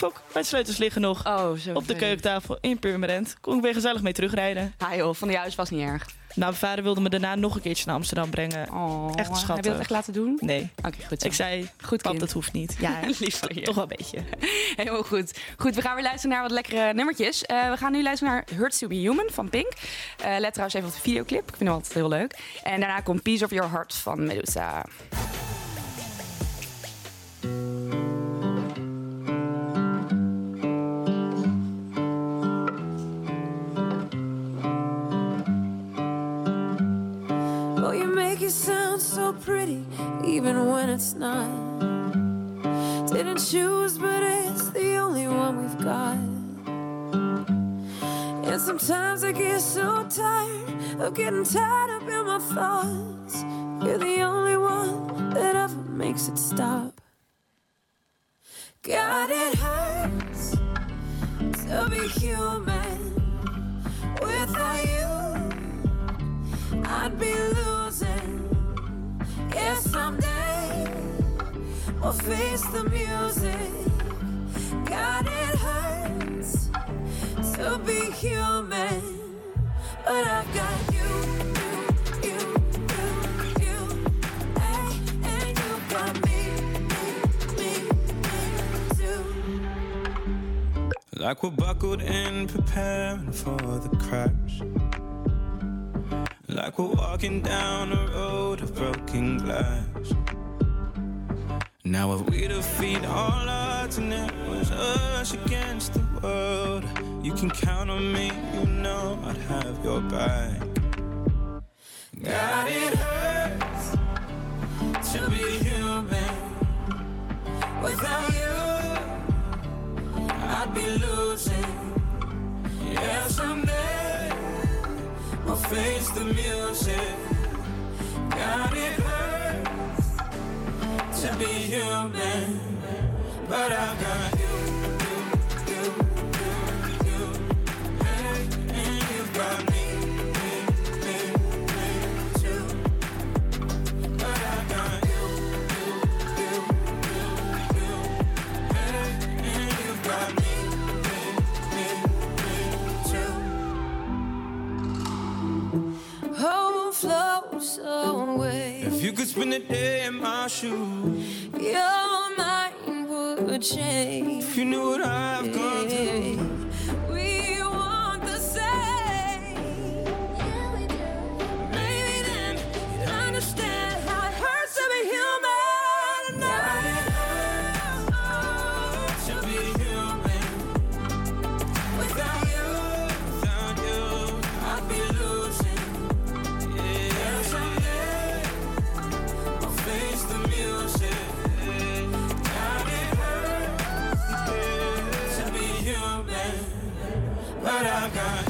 fok, mijn sleutels liggen nog Oh, op de keukentafel in Purmerend. Kon ik weer gezellig mee terugrijden. Ah joh, van die huis was niet erg. Nou, mijn vader wilde me daarna nog een keertje naar Amsterdam brengen. Oh, echt schattig. Heb je dat echt laten doen? Nee. Oké, goed zo. Ik zei, Goed pap, kind. dat hoeft niet. Ja, Lief van je. toch wel een beetje. Helemaal goed. Goed, we gaan weer luisteren naar wat lekkere nummertjes. Eh, we gaan nu luisteren naar Hurts to be Human van Pink. Eh, let trouwens even op de videoclip. Ik vind hem altijd heel leuk. En daarna komt Piece of Your Heart van Medusa. Even when it's not. Didn't choose, but it's the only one we've got. And sometimes I get so tired of getting tied up in my thoughts. You're the only one that ever makes it stop. God, it hurts to be human. Without you, I'd be losing. Yeah, someday we'll face the music. God, it hurts to be human, but I've got you. Like we're buckled in, preparing for the crash. Like we're walking down a road of broken glass. Now if we defeat all odds and it was us against the world, you can count on me, you know I'd have your back. God, it hurts to be human. Without you, I'd be losing. Yeah, someday we'll face the music. God, it hurts to be human, but I've got you, you, you, you, you, hey, and you've got Away. If you could spend a day in my shoes, Your mind would change. if you knew what I've gone through. We but I got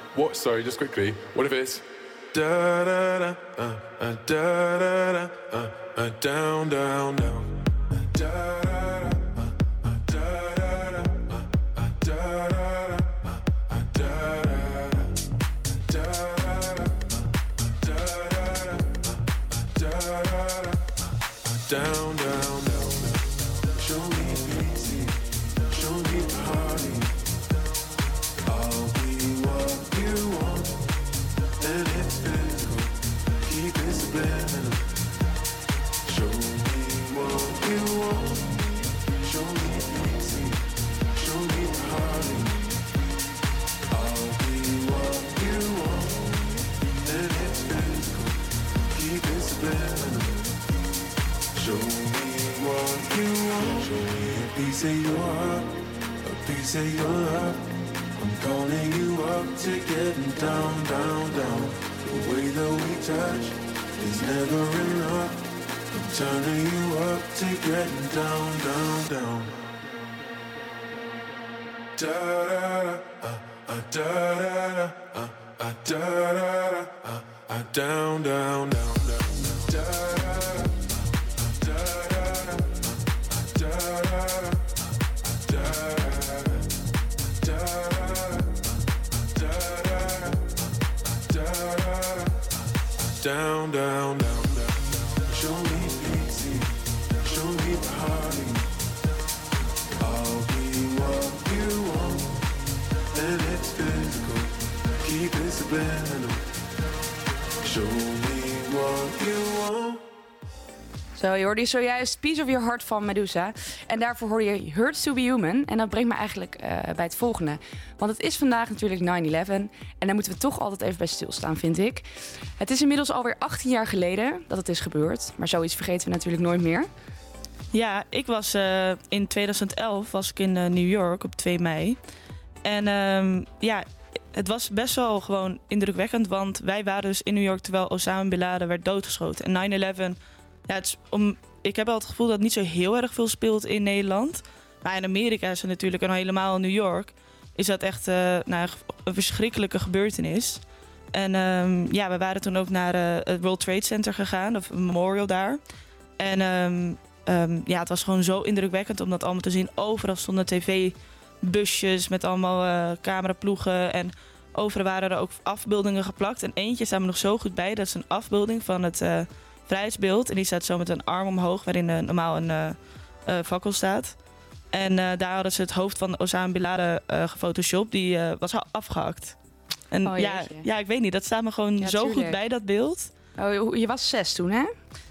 What? Sorry, just quickly. What if it's Da da da, uh, uh, da da da, uh, uh, down, down, down. Uh, da da piece of a piece of your love. I'm calling you up to getting down, down, down. The way that we touch is never enough. I'm turning you up to getting down, down, down. da da da, uh, uh, da da da, uh, uh, da da da, uh, uh, down, down, down, down, da da da, da da da, da da da, da down, down, down, down. Show me pity, show me party. I'll be what you want, and it's physical. Keep it subliminal. Show me what you want. Zo, je hoorde zojuist Piece of Your Heart van Medusa. En daarvoor hoorde je Hurts to be Human. En dat brengt me eigenlijk eh, bij het volgende. Want het is vandaag natuurlijk 9-11. En daar moeten we toch altijd even bij stilstaan, vind ik. Het is inmiddels alweer 18 jaar geleden dat het is gebeurd. Maar zoiets vergeten we natuurlijk nooit meer. Ja, ik was eh, in 2011 was ik in eh, New York op 2 mei. En ehm, ja, het was best wel gewoon indrukwekkend, want wij waren dus in New York terwijl Osama Bin Laden werd doodgeschoten. En 9-11, ja, het is om, ik heb wel het gevoel dat niet zo heel erg veel speelt in Nederland. Maar in Amerika is het natuurlijk, en al helemaal in New York, is dat echt eh, nou, een verschrikkelijke gebeurtenis. En ehm, ja, we waren toen ook naar eh, het World Trade Center gegaan, of memorial daar. En ehm, ehm, ja, het was gewoon zo indrukwekkend om dat allemaal te zien. Overal stonden tv-busjes met allemaal eh, cameraploegen. En overal waren er ook afbeeldingen geplakt. En eentje staat me nog zo goed bij. Dat is een afbeelding van het vrijheidsbeeld. En die staat zo met een arm omhoog, waarin eh, normaal een eh, fakkel staat. En daar hadden ze het hoofd van Osama Bin Laden gefotoshopt. Die was afgehakt. En Oh, ja, ja, ik weet niet. Dat staat me gewoon Ja, zo goed bij, dat beeld. Oh, je was zes toen, hè?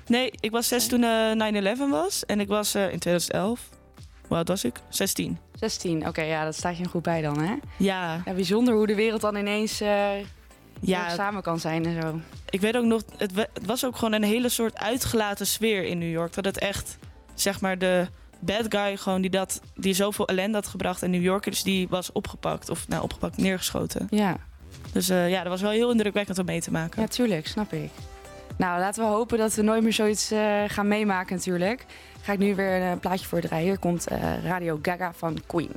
Nee, ik was zes toen eh 9-11 was. En ik was in 2011. Hoe oud was ik? 16. 16, oké, ja, dat staat je goed bij dan, hè? Ja. Ja, bijzonder hoe de wereld dan ineens Ja. samen kan zijn en zo. Ik weet ook nog, het, wa- het was ook gewoon een hele soort uitgelaten sfeer in New York. Dat het echt, zeg maar, de bad guy gewoon die, dat, die zoveel ellende had gebracht in New Yorkers, die was opgepakt. Of nou, opgepakt, neergeschoten. Ja. Dus eh, ja, dat was wel heel indrukwekkend om mee te maken. Ja, tuurlijk, snap ik. Nou, laten we hopen dat we nooit meer zoiets eh, gaan meemaken natuurlijk. Ga ik nu weer een plaatje voor draaien. Hier komt eh, Radio Gaga van Queen.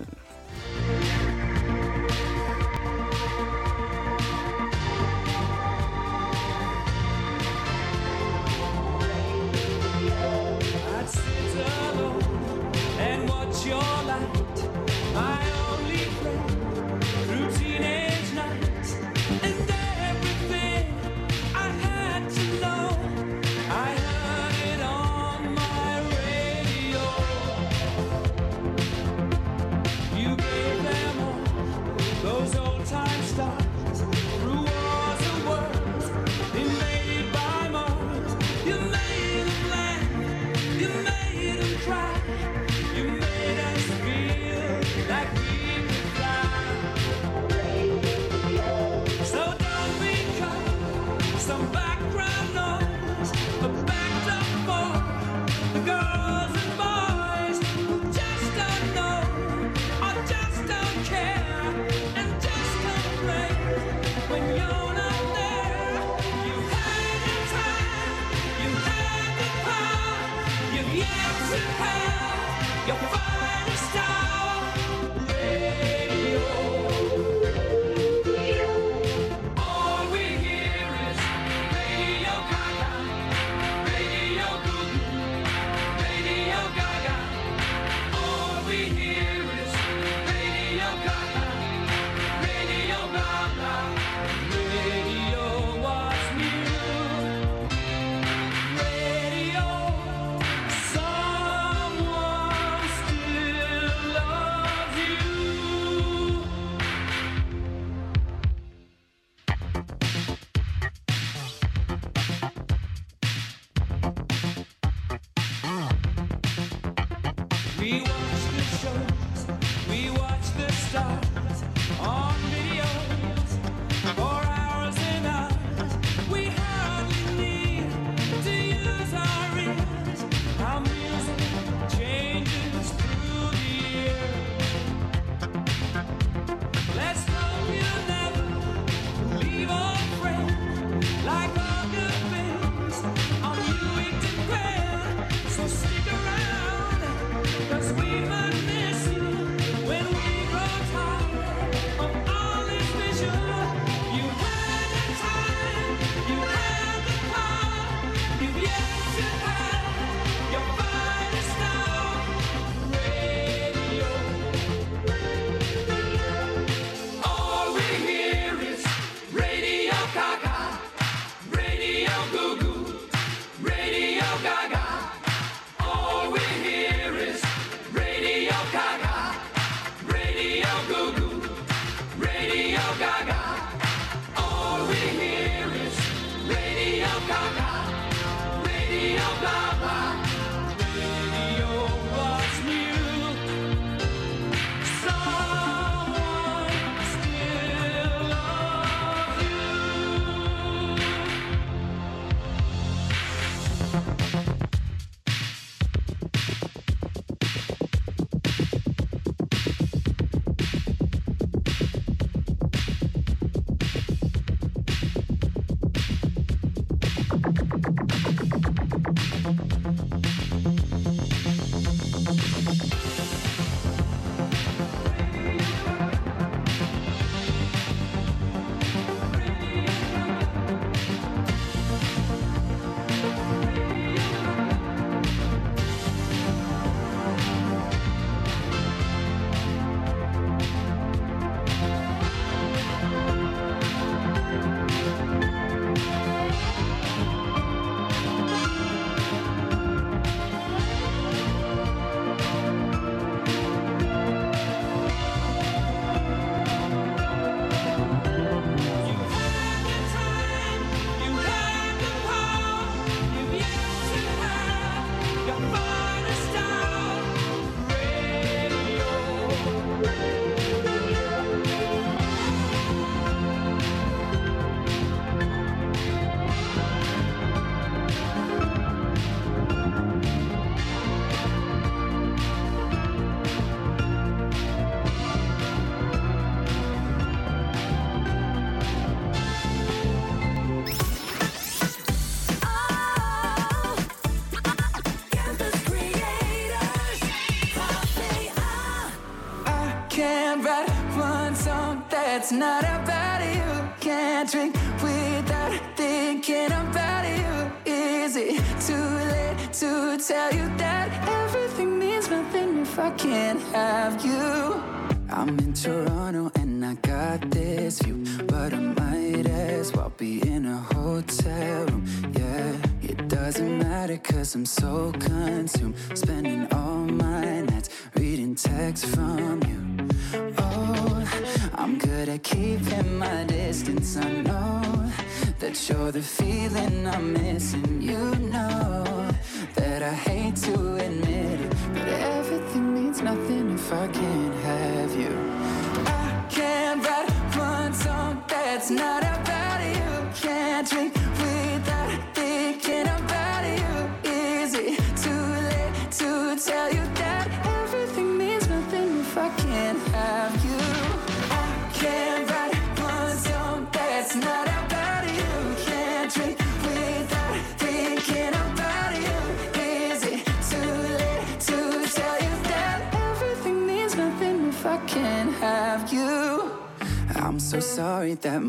not a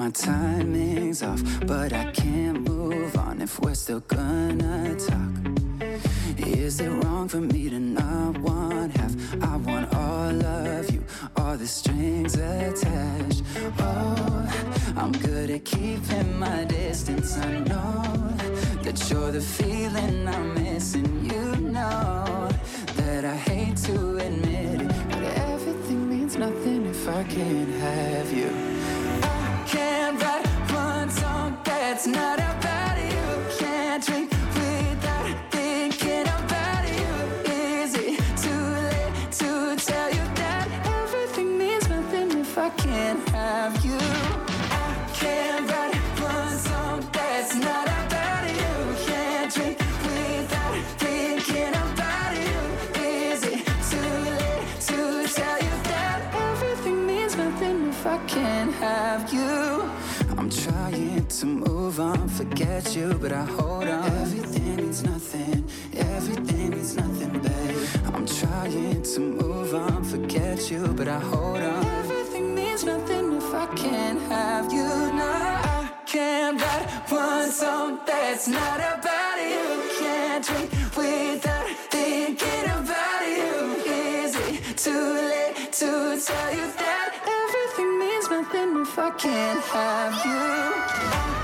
my timing's off, but I can't. move on, forget you, but I hold on. Everything means nothing, everything means nothing, babe. I'm trying to move on, forget you, but I hold on. Everything means nothing if I can't have you now. I can't write one song that's not about you. Can't drink without thinking about you. Is it too late to tell you that everything means nothing if I can't have you?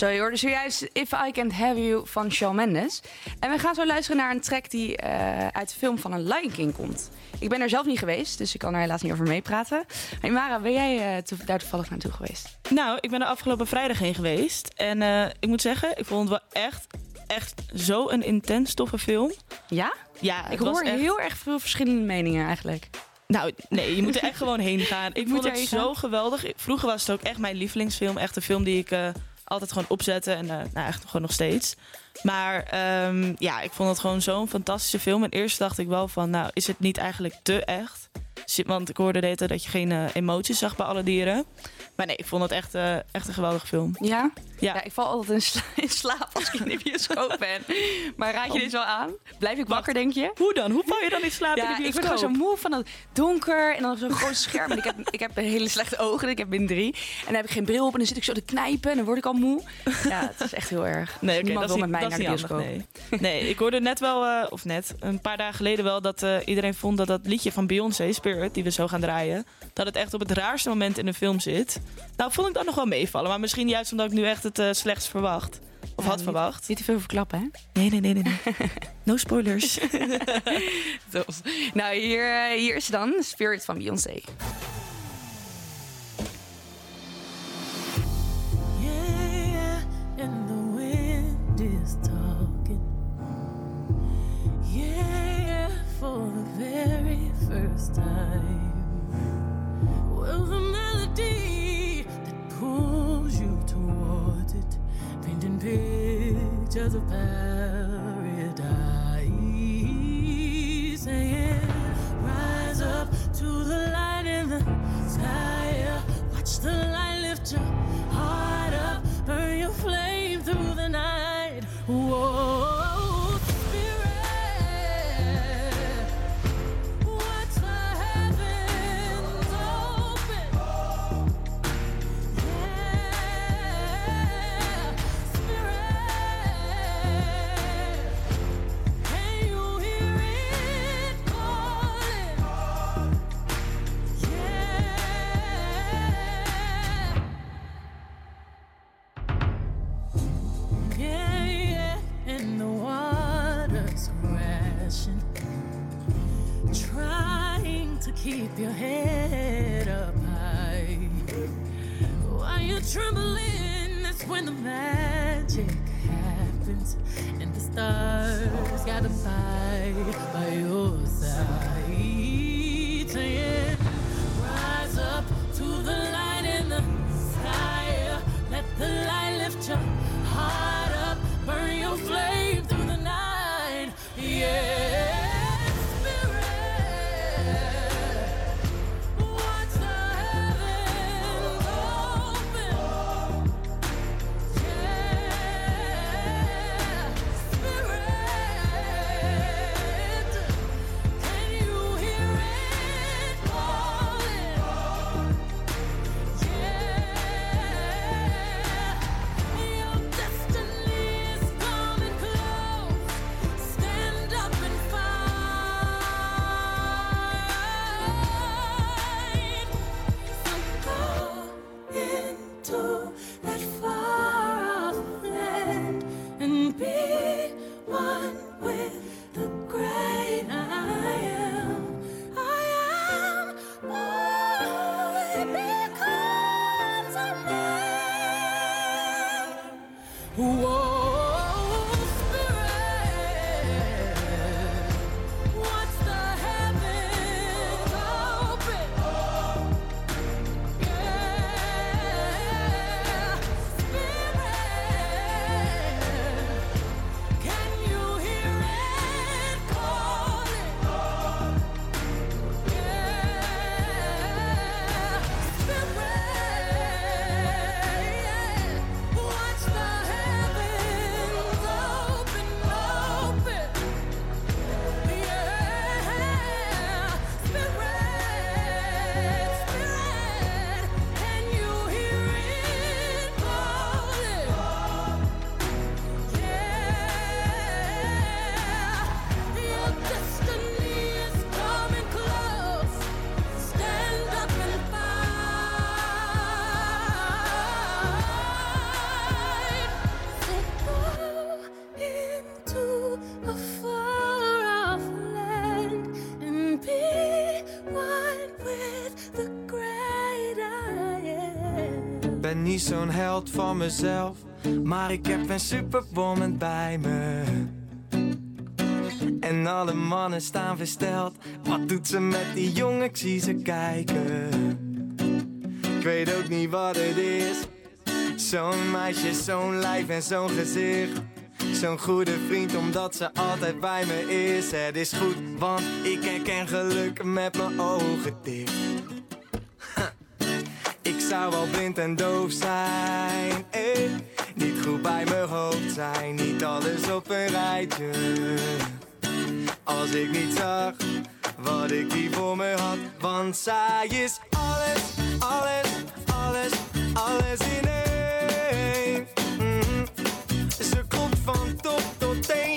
Zo, je hoorde zojuist If I Can't Have You van Shawn Mendes. En we gaan zo luisteren naar een track die eh, uit de film van een Lion King komt. Ik ben er zelf niet geweest, dus ik kan er helaas niet over meepraten. Hey Mara, ben jij to- daar toevallig naartoe geweest? Nou, ik ben er afgelopen vrijdag heen geweest. En eh, ik moet zeggen, ik vond het wel echt, echt zo een intens toffe film. Ja? Ja, Ik hoor echt... heel erg veel verschillende meningen eigenlijk. Nou, nee, je moet er echt gewoon heen gaan. Ik vond het zo gaan? geweldig. Vroeger was het ook echt mijn lievelingsfilm. Echt een film die ik altijd gewoon opzette. En eh, nou, echt gewoon nog steeds. Maar ehm, ja, ik vond het gewoon zo'n fantastische film. En eerst dacht ik wel van, nou, is het niet eigenlijk te echt? Want ik hoorde de dat je geen eh, emoties zag bij alle dieren. Maar nee, ik vond het echt, eh, echt een geweldige film. Ja? Ja. ik val altijd in, sla- in slaap als ik in de bioscoop ben. Maar raad je dit wel aan? Blijf ik wakker, denk je? Hoe dan? Hoe val je dan in slaap in de ik ben bioscoop? gewoon zo moe van het donker en dan zo'n groot scherm. En ik heb, ik heb hele slechte ogen, ik heb min drie. En dan heb ik geen bril op en dan zit ik zo te knijpen en dan word ik al moe. Ja, het is echt heel erg. Nee, oké, Niemand dat wil met mij dat naar de bioscoop. handig, Nee. nee, ik hoorde net wel, eh, of net, een paar dagen geleden wel... dat eh, iedereen vond dat dat liedje van Beyoncé, Spirit, die we zo gaan draaien... dat het echt op het raarste moment in de film zit. Nou, vond ik dat nog wel meevallen. Maar misschien juist omdat ik nu echt het slechtst verwacht. Of Ja, had niet- verwacht. Niet te veel verklappen, hè? Nee, nee, nee, nee. nee. no spoilers. Tof. Nou, hier, eh, hier is dan Spirit van Beyoncé. Yeah, and the wind is talking. Yeah, for the very first time. Well, the pictures of paradise. Saying, rise up to the light in the sky. Watch the light lift your heart up, burn your flame through the night. Whoa, niet zo'n held van mezelf, maar ik heb een superwoman bij me. En alle mannen staan versteld. Wat doet ze met die jongen? Ik zie ze kijken. Ik weet ook niet wat het is. Zo'n meisje, zo'n lijf en zo'n gezicht. Zo'n goede vriend omdat ze altijd bij me is. Het is goed, want ik herken geluk met mijn ogen dicht. Zou wel blind en doof zijn. Niet goed bij mijn hoofd zijn. Niet alles op een rijtje. Als ik niet zag wat ik hier voor me had. Want zij is alles, alles, alles, alles in één. Mhm. Ze komt van top tot teen.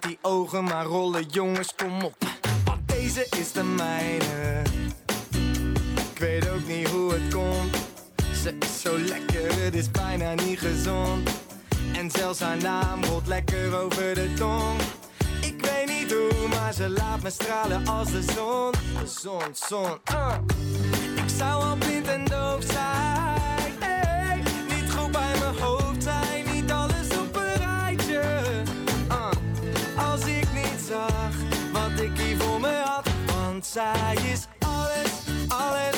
Die ogen maar rollen, jongens, kom op. Want deze is de mijne. Ik weet ook niet hoe het komt. Ze is zo lekker, het is bijna niet gezond. En zelfs haar naam rolt lekker over de tong. Ik weet niet hoe, maar ze laat me stralen als de zon. Zon, zon, uh. Ik zou al zij is alles, alles,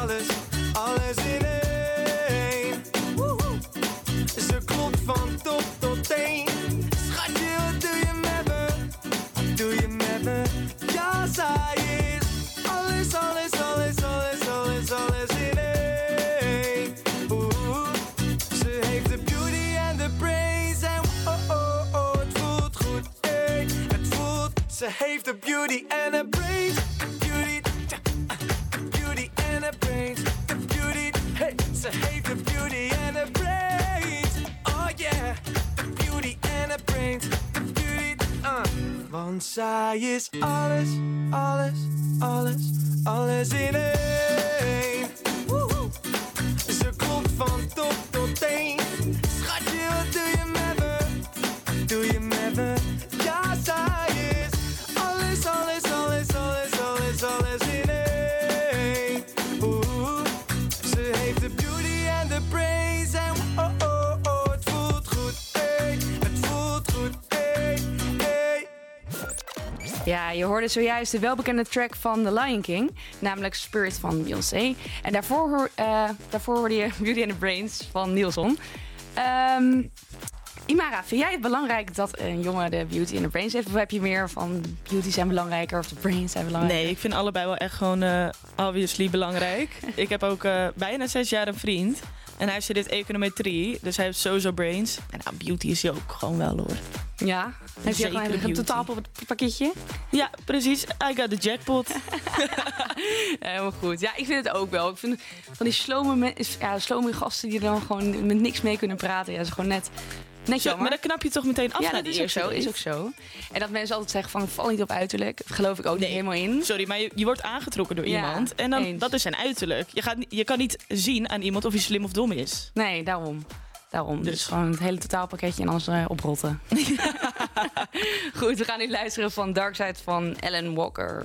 alles, alles in één. Woehoe. Ze klopt van top tot teen. Schatje, wat doe je met me? Doe je met me? Ja, zij is alles, alles, alles, alles, alles, alles in één. Oeh, ze heeft de beauty en de brains en oh, oh, oh, het voelt goed, ey. Het voelt, ze heeft de beauty en de brains. Ze heeft de beauty en de brains. Oh yeah, de beauty en de brains. De beauty, uh. Want zij is alles, alles, alles, alles in één. Woehoe. Ze klopt van top tot teen. Schatje, wat doe je met me? Doe je met me? Ja, je hoorde zojuist de welbekende track van The Lion King, namelijk Spirit van Beyoncé. En daarvoor, eh, daarvoor hoorde je Beauty and the Brains van Nielsen. Ehm, Imara, vind jij het belangrijk dat een jongen de beauty and the brains heeft? Of heb je meer van beauty zijn belangrijker of de brains zijn belangrijker? Nee, ik vind allebei wel echt gewoon eh, obviously belangrijk. ik heb ook eh, bijna zes jaar een vriend. En hij studeert econometrie, dus hij heeft sowieso brains. En nou, beauty is hij ook gewoon wel hoor. Ja? Heb je gewoon een totaal op het pakketje? Ja, precies. I got the jackpot. Helemaal goed. Ja, ik vind het ook wel. Ik vind van die slome, ja, slome gasten die er dan gewoon met niks mee kunnen praten. Ja, dat is gewoon net, net jammer. maar dan knap je toch meteen af ja, dat is ook zo. Is ook zo. En dat mensen altijd zeggen van val niet op uiterlijk. Dat geloof ik ook niet helemaal in. Sorry, maar je, je wordt aangetrokken door Ja, iemand. En dan, eens. dat is zijn uiterlijk. Je, gaat, je kan niet zien aan iemand of hij slim of dom is. Nee, daarom. Daarom. Dus, gewoon het hele totaalpakketje en anders eh, oprotten. goed, we gaan nu luisteren van Dark Side van Ellen Walker.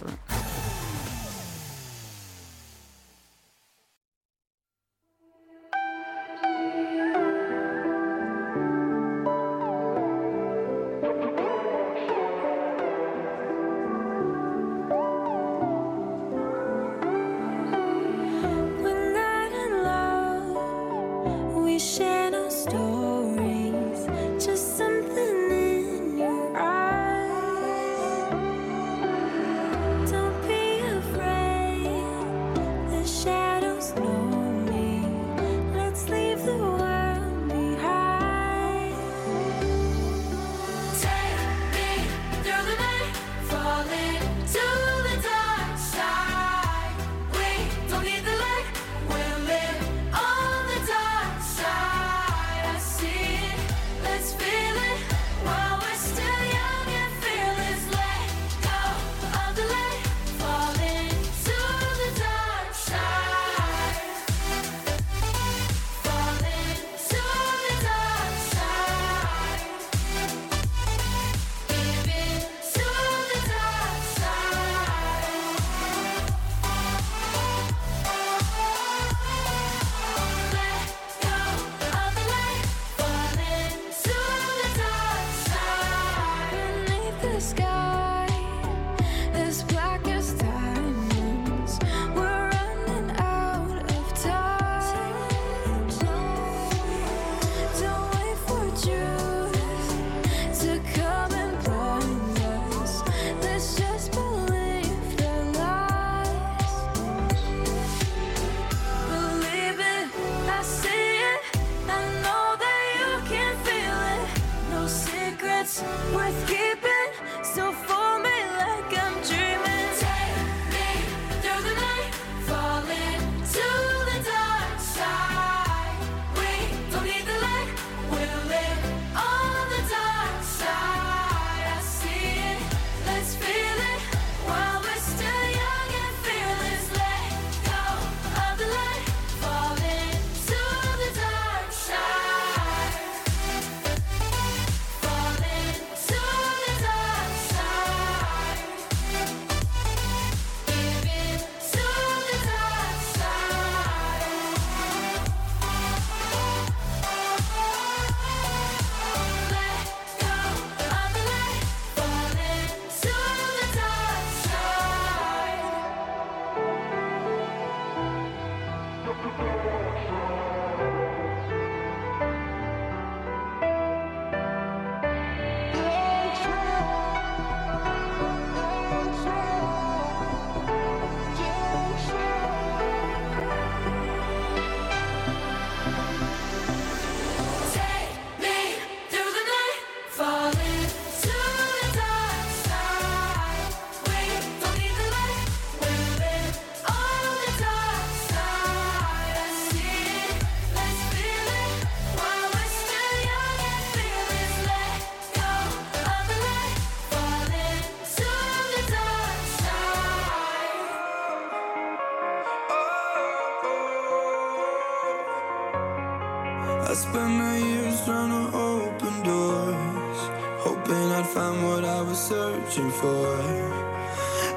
found what I was searching for.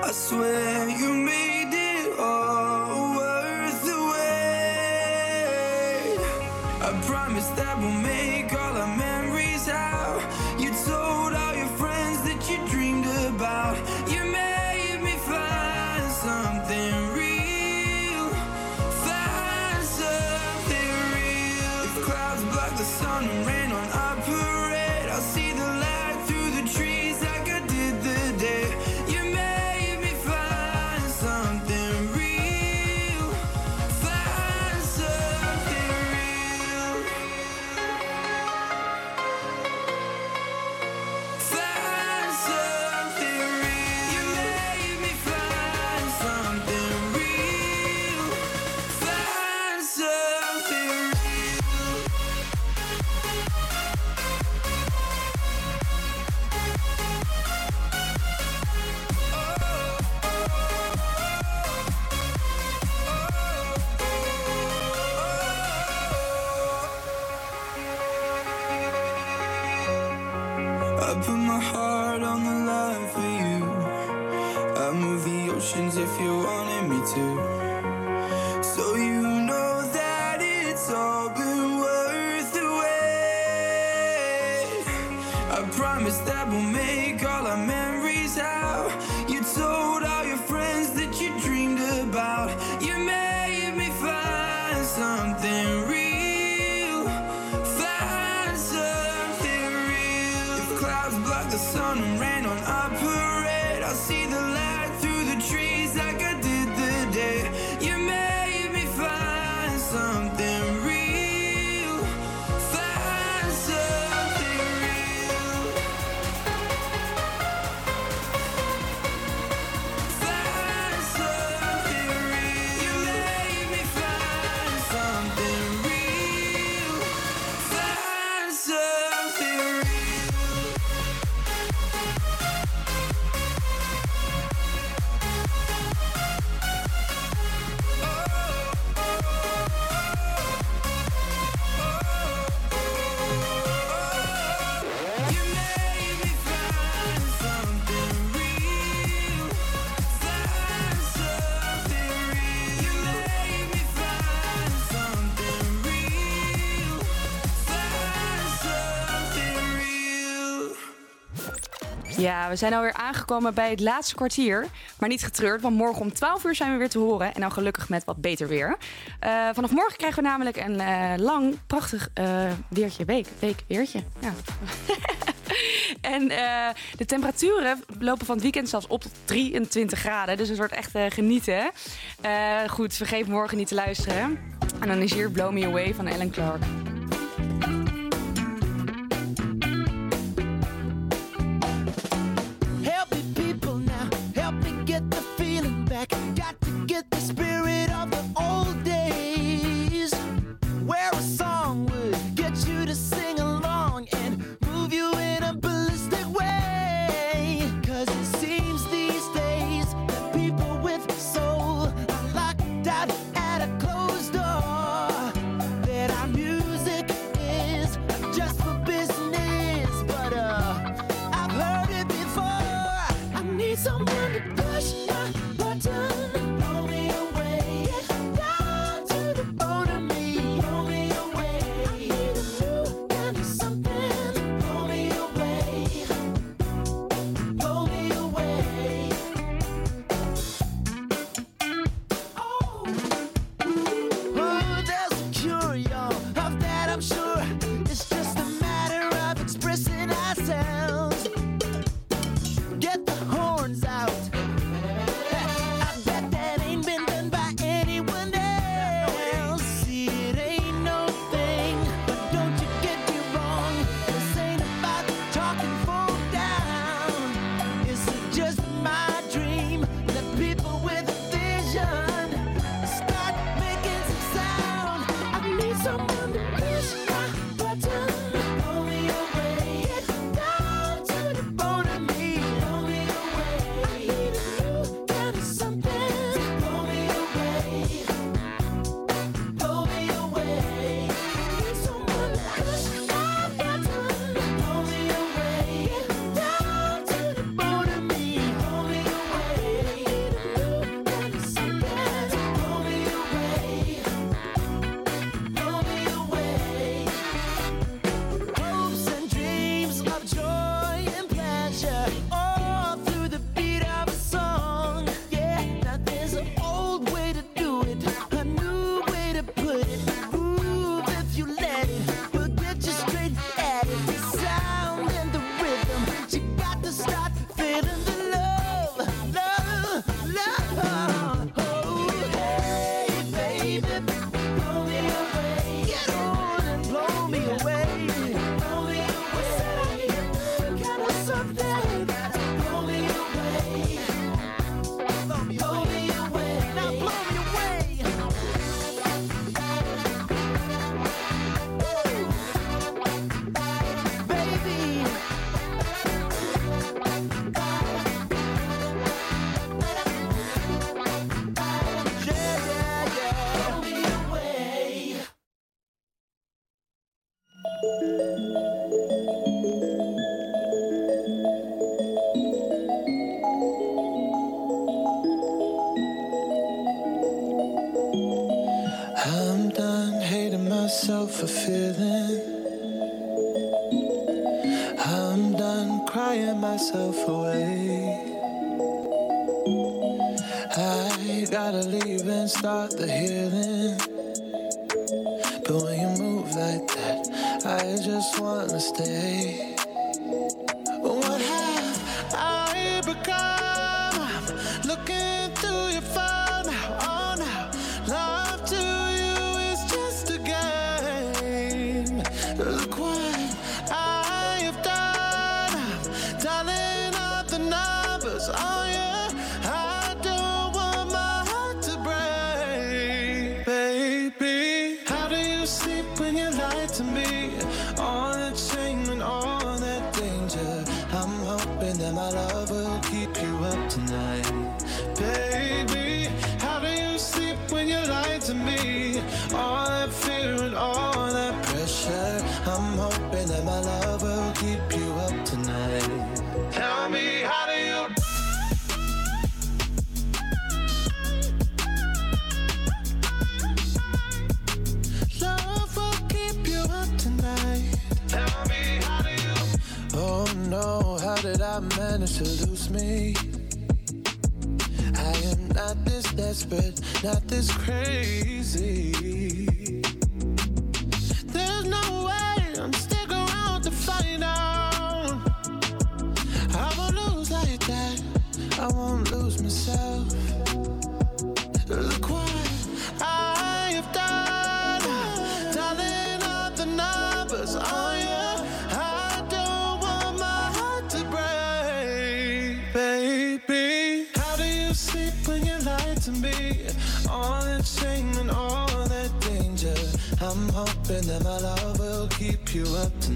I swear you mean. We zijn alweer aangekomen bij het laatste kwartier. Maar niet getreurd, want morgen om 12 uur zijn we weer te horen. En dan gelukkig met wat beter weer. Uh, vanaf morgen krijgen we namelijk een eh, lang, prachtig eh, weertje. Week, week, weertje. Ja. en de temperaturen lopen van het weekend zelfs op tot 23 graden. Dus het wordt echt genieten. goed, vergeet morgen niet te luisteren. En dan is hier Blow Me Away van Ellen Clark. to me. to lose me. I am not this desperate, not this crazy. my love will keep you up tonight.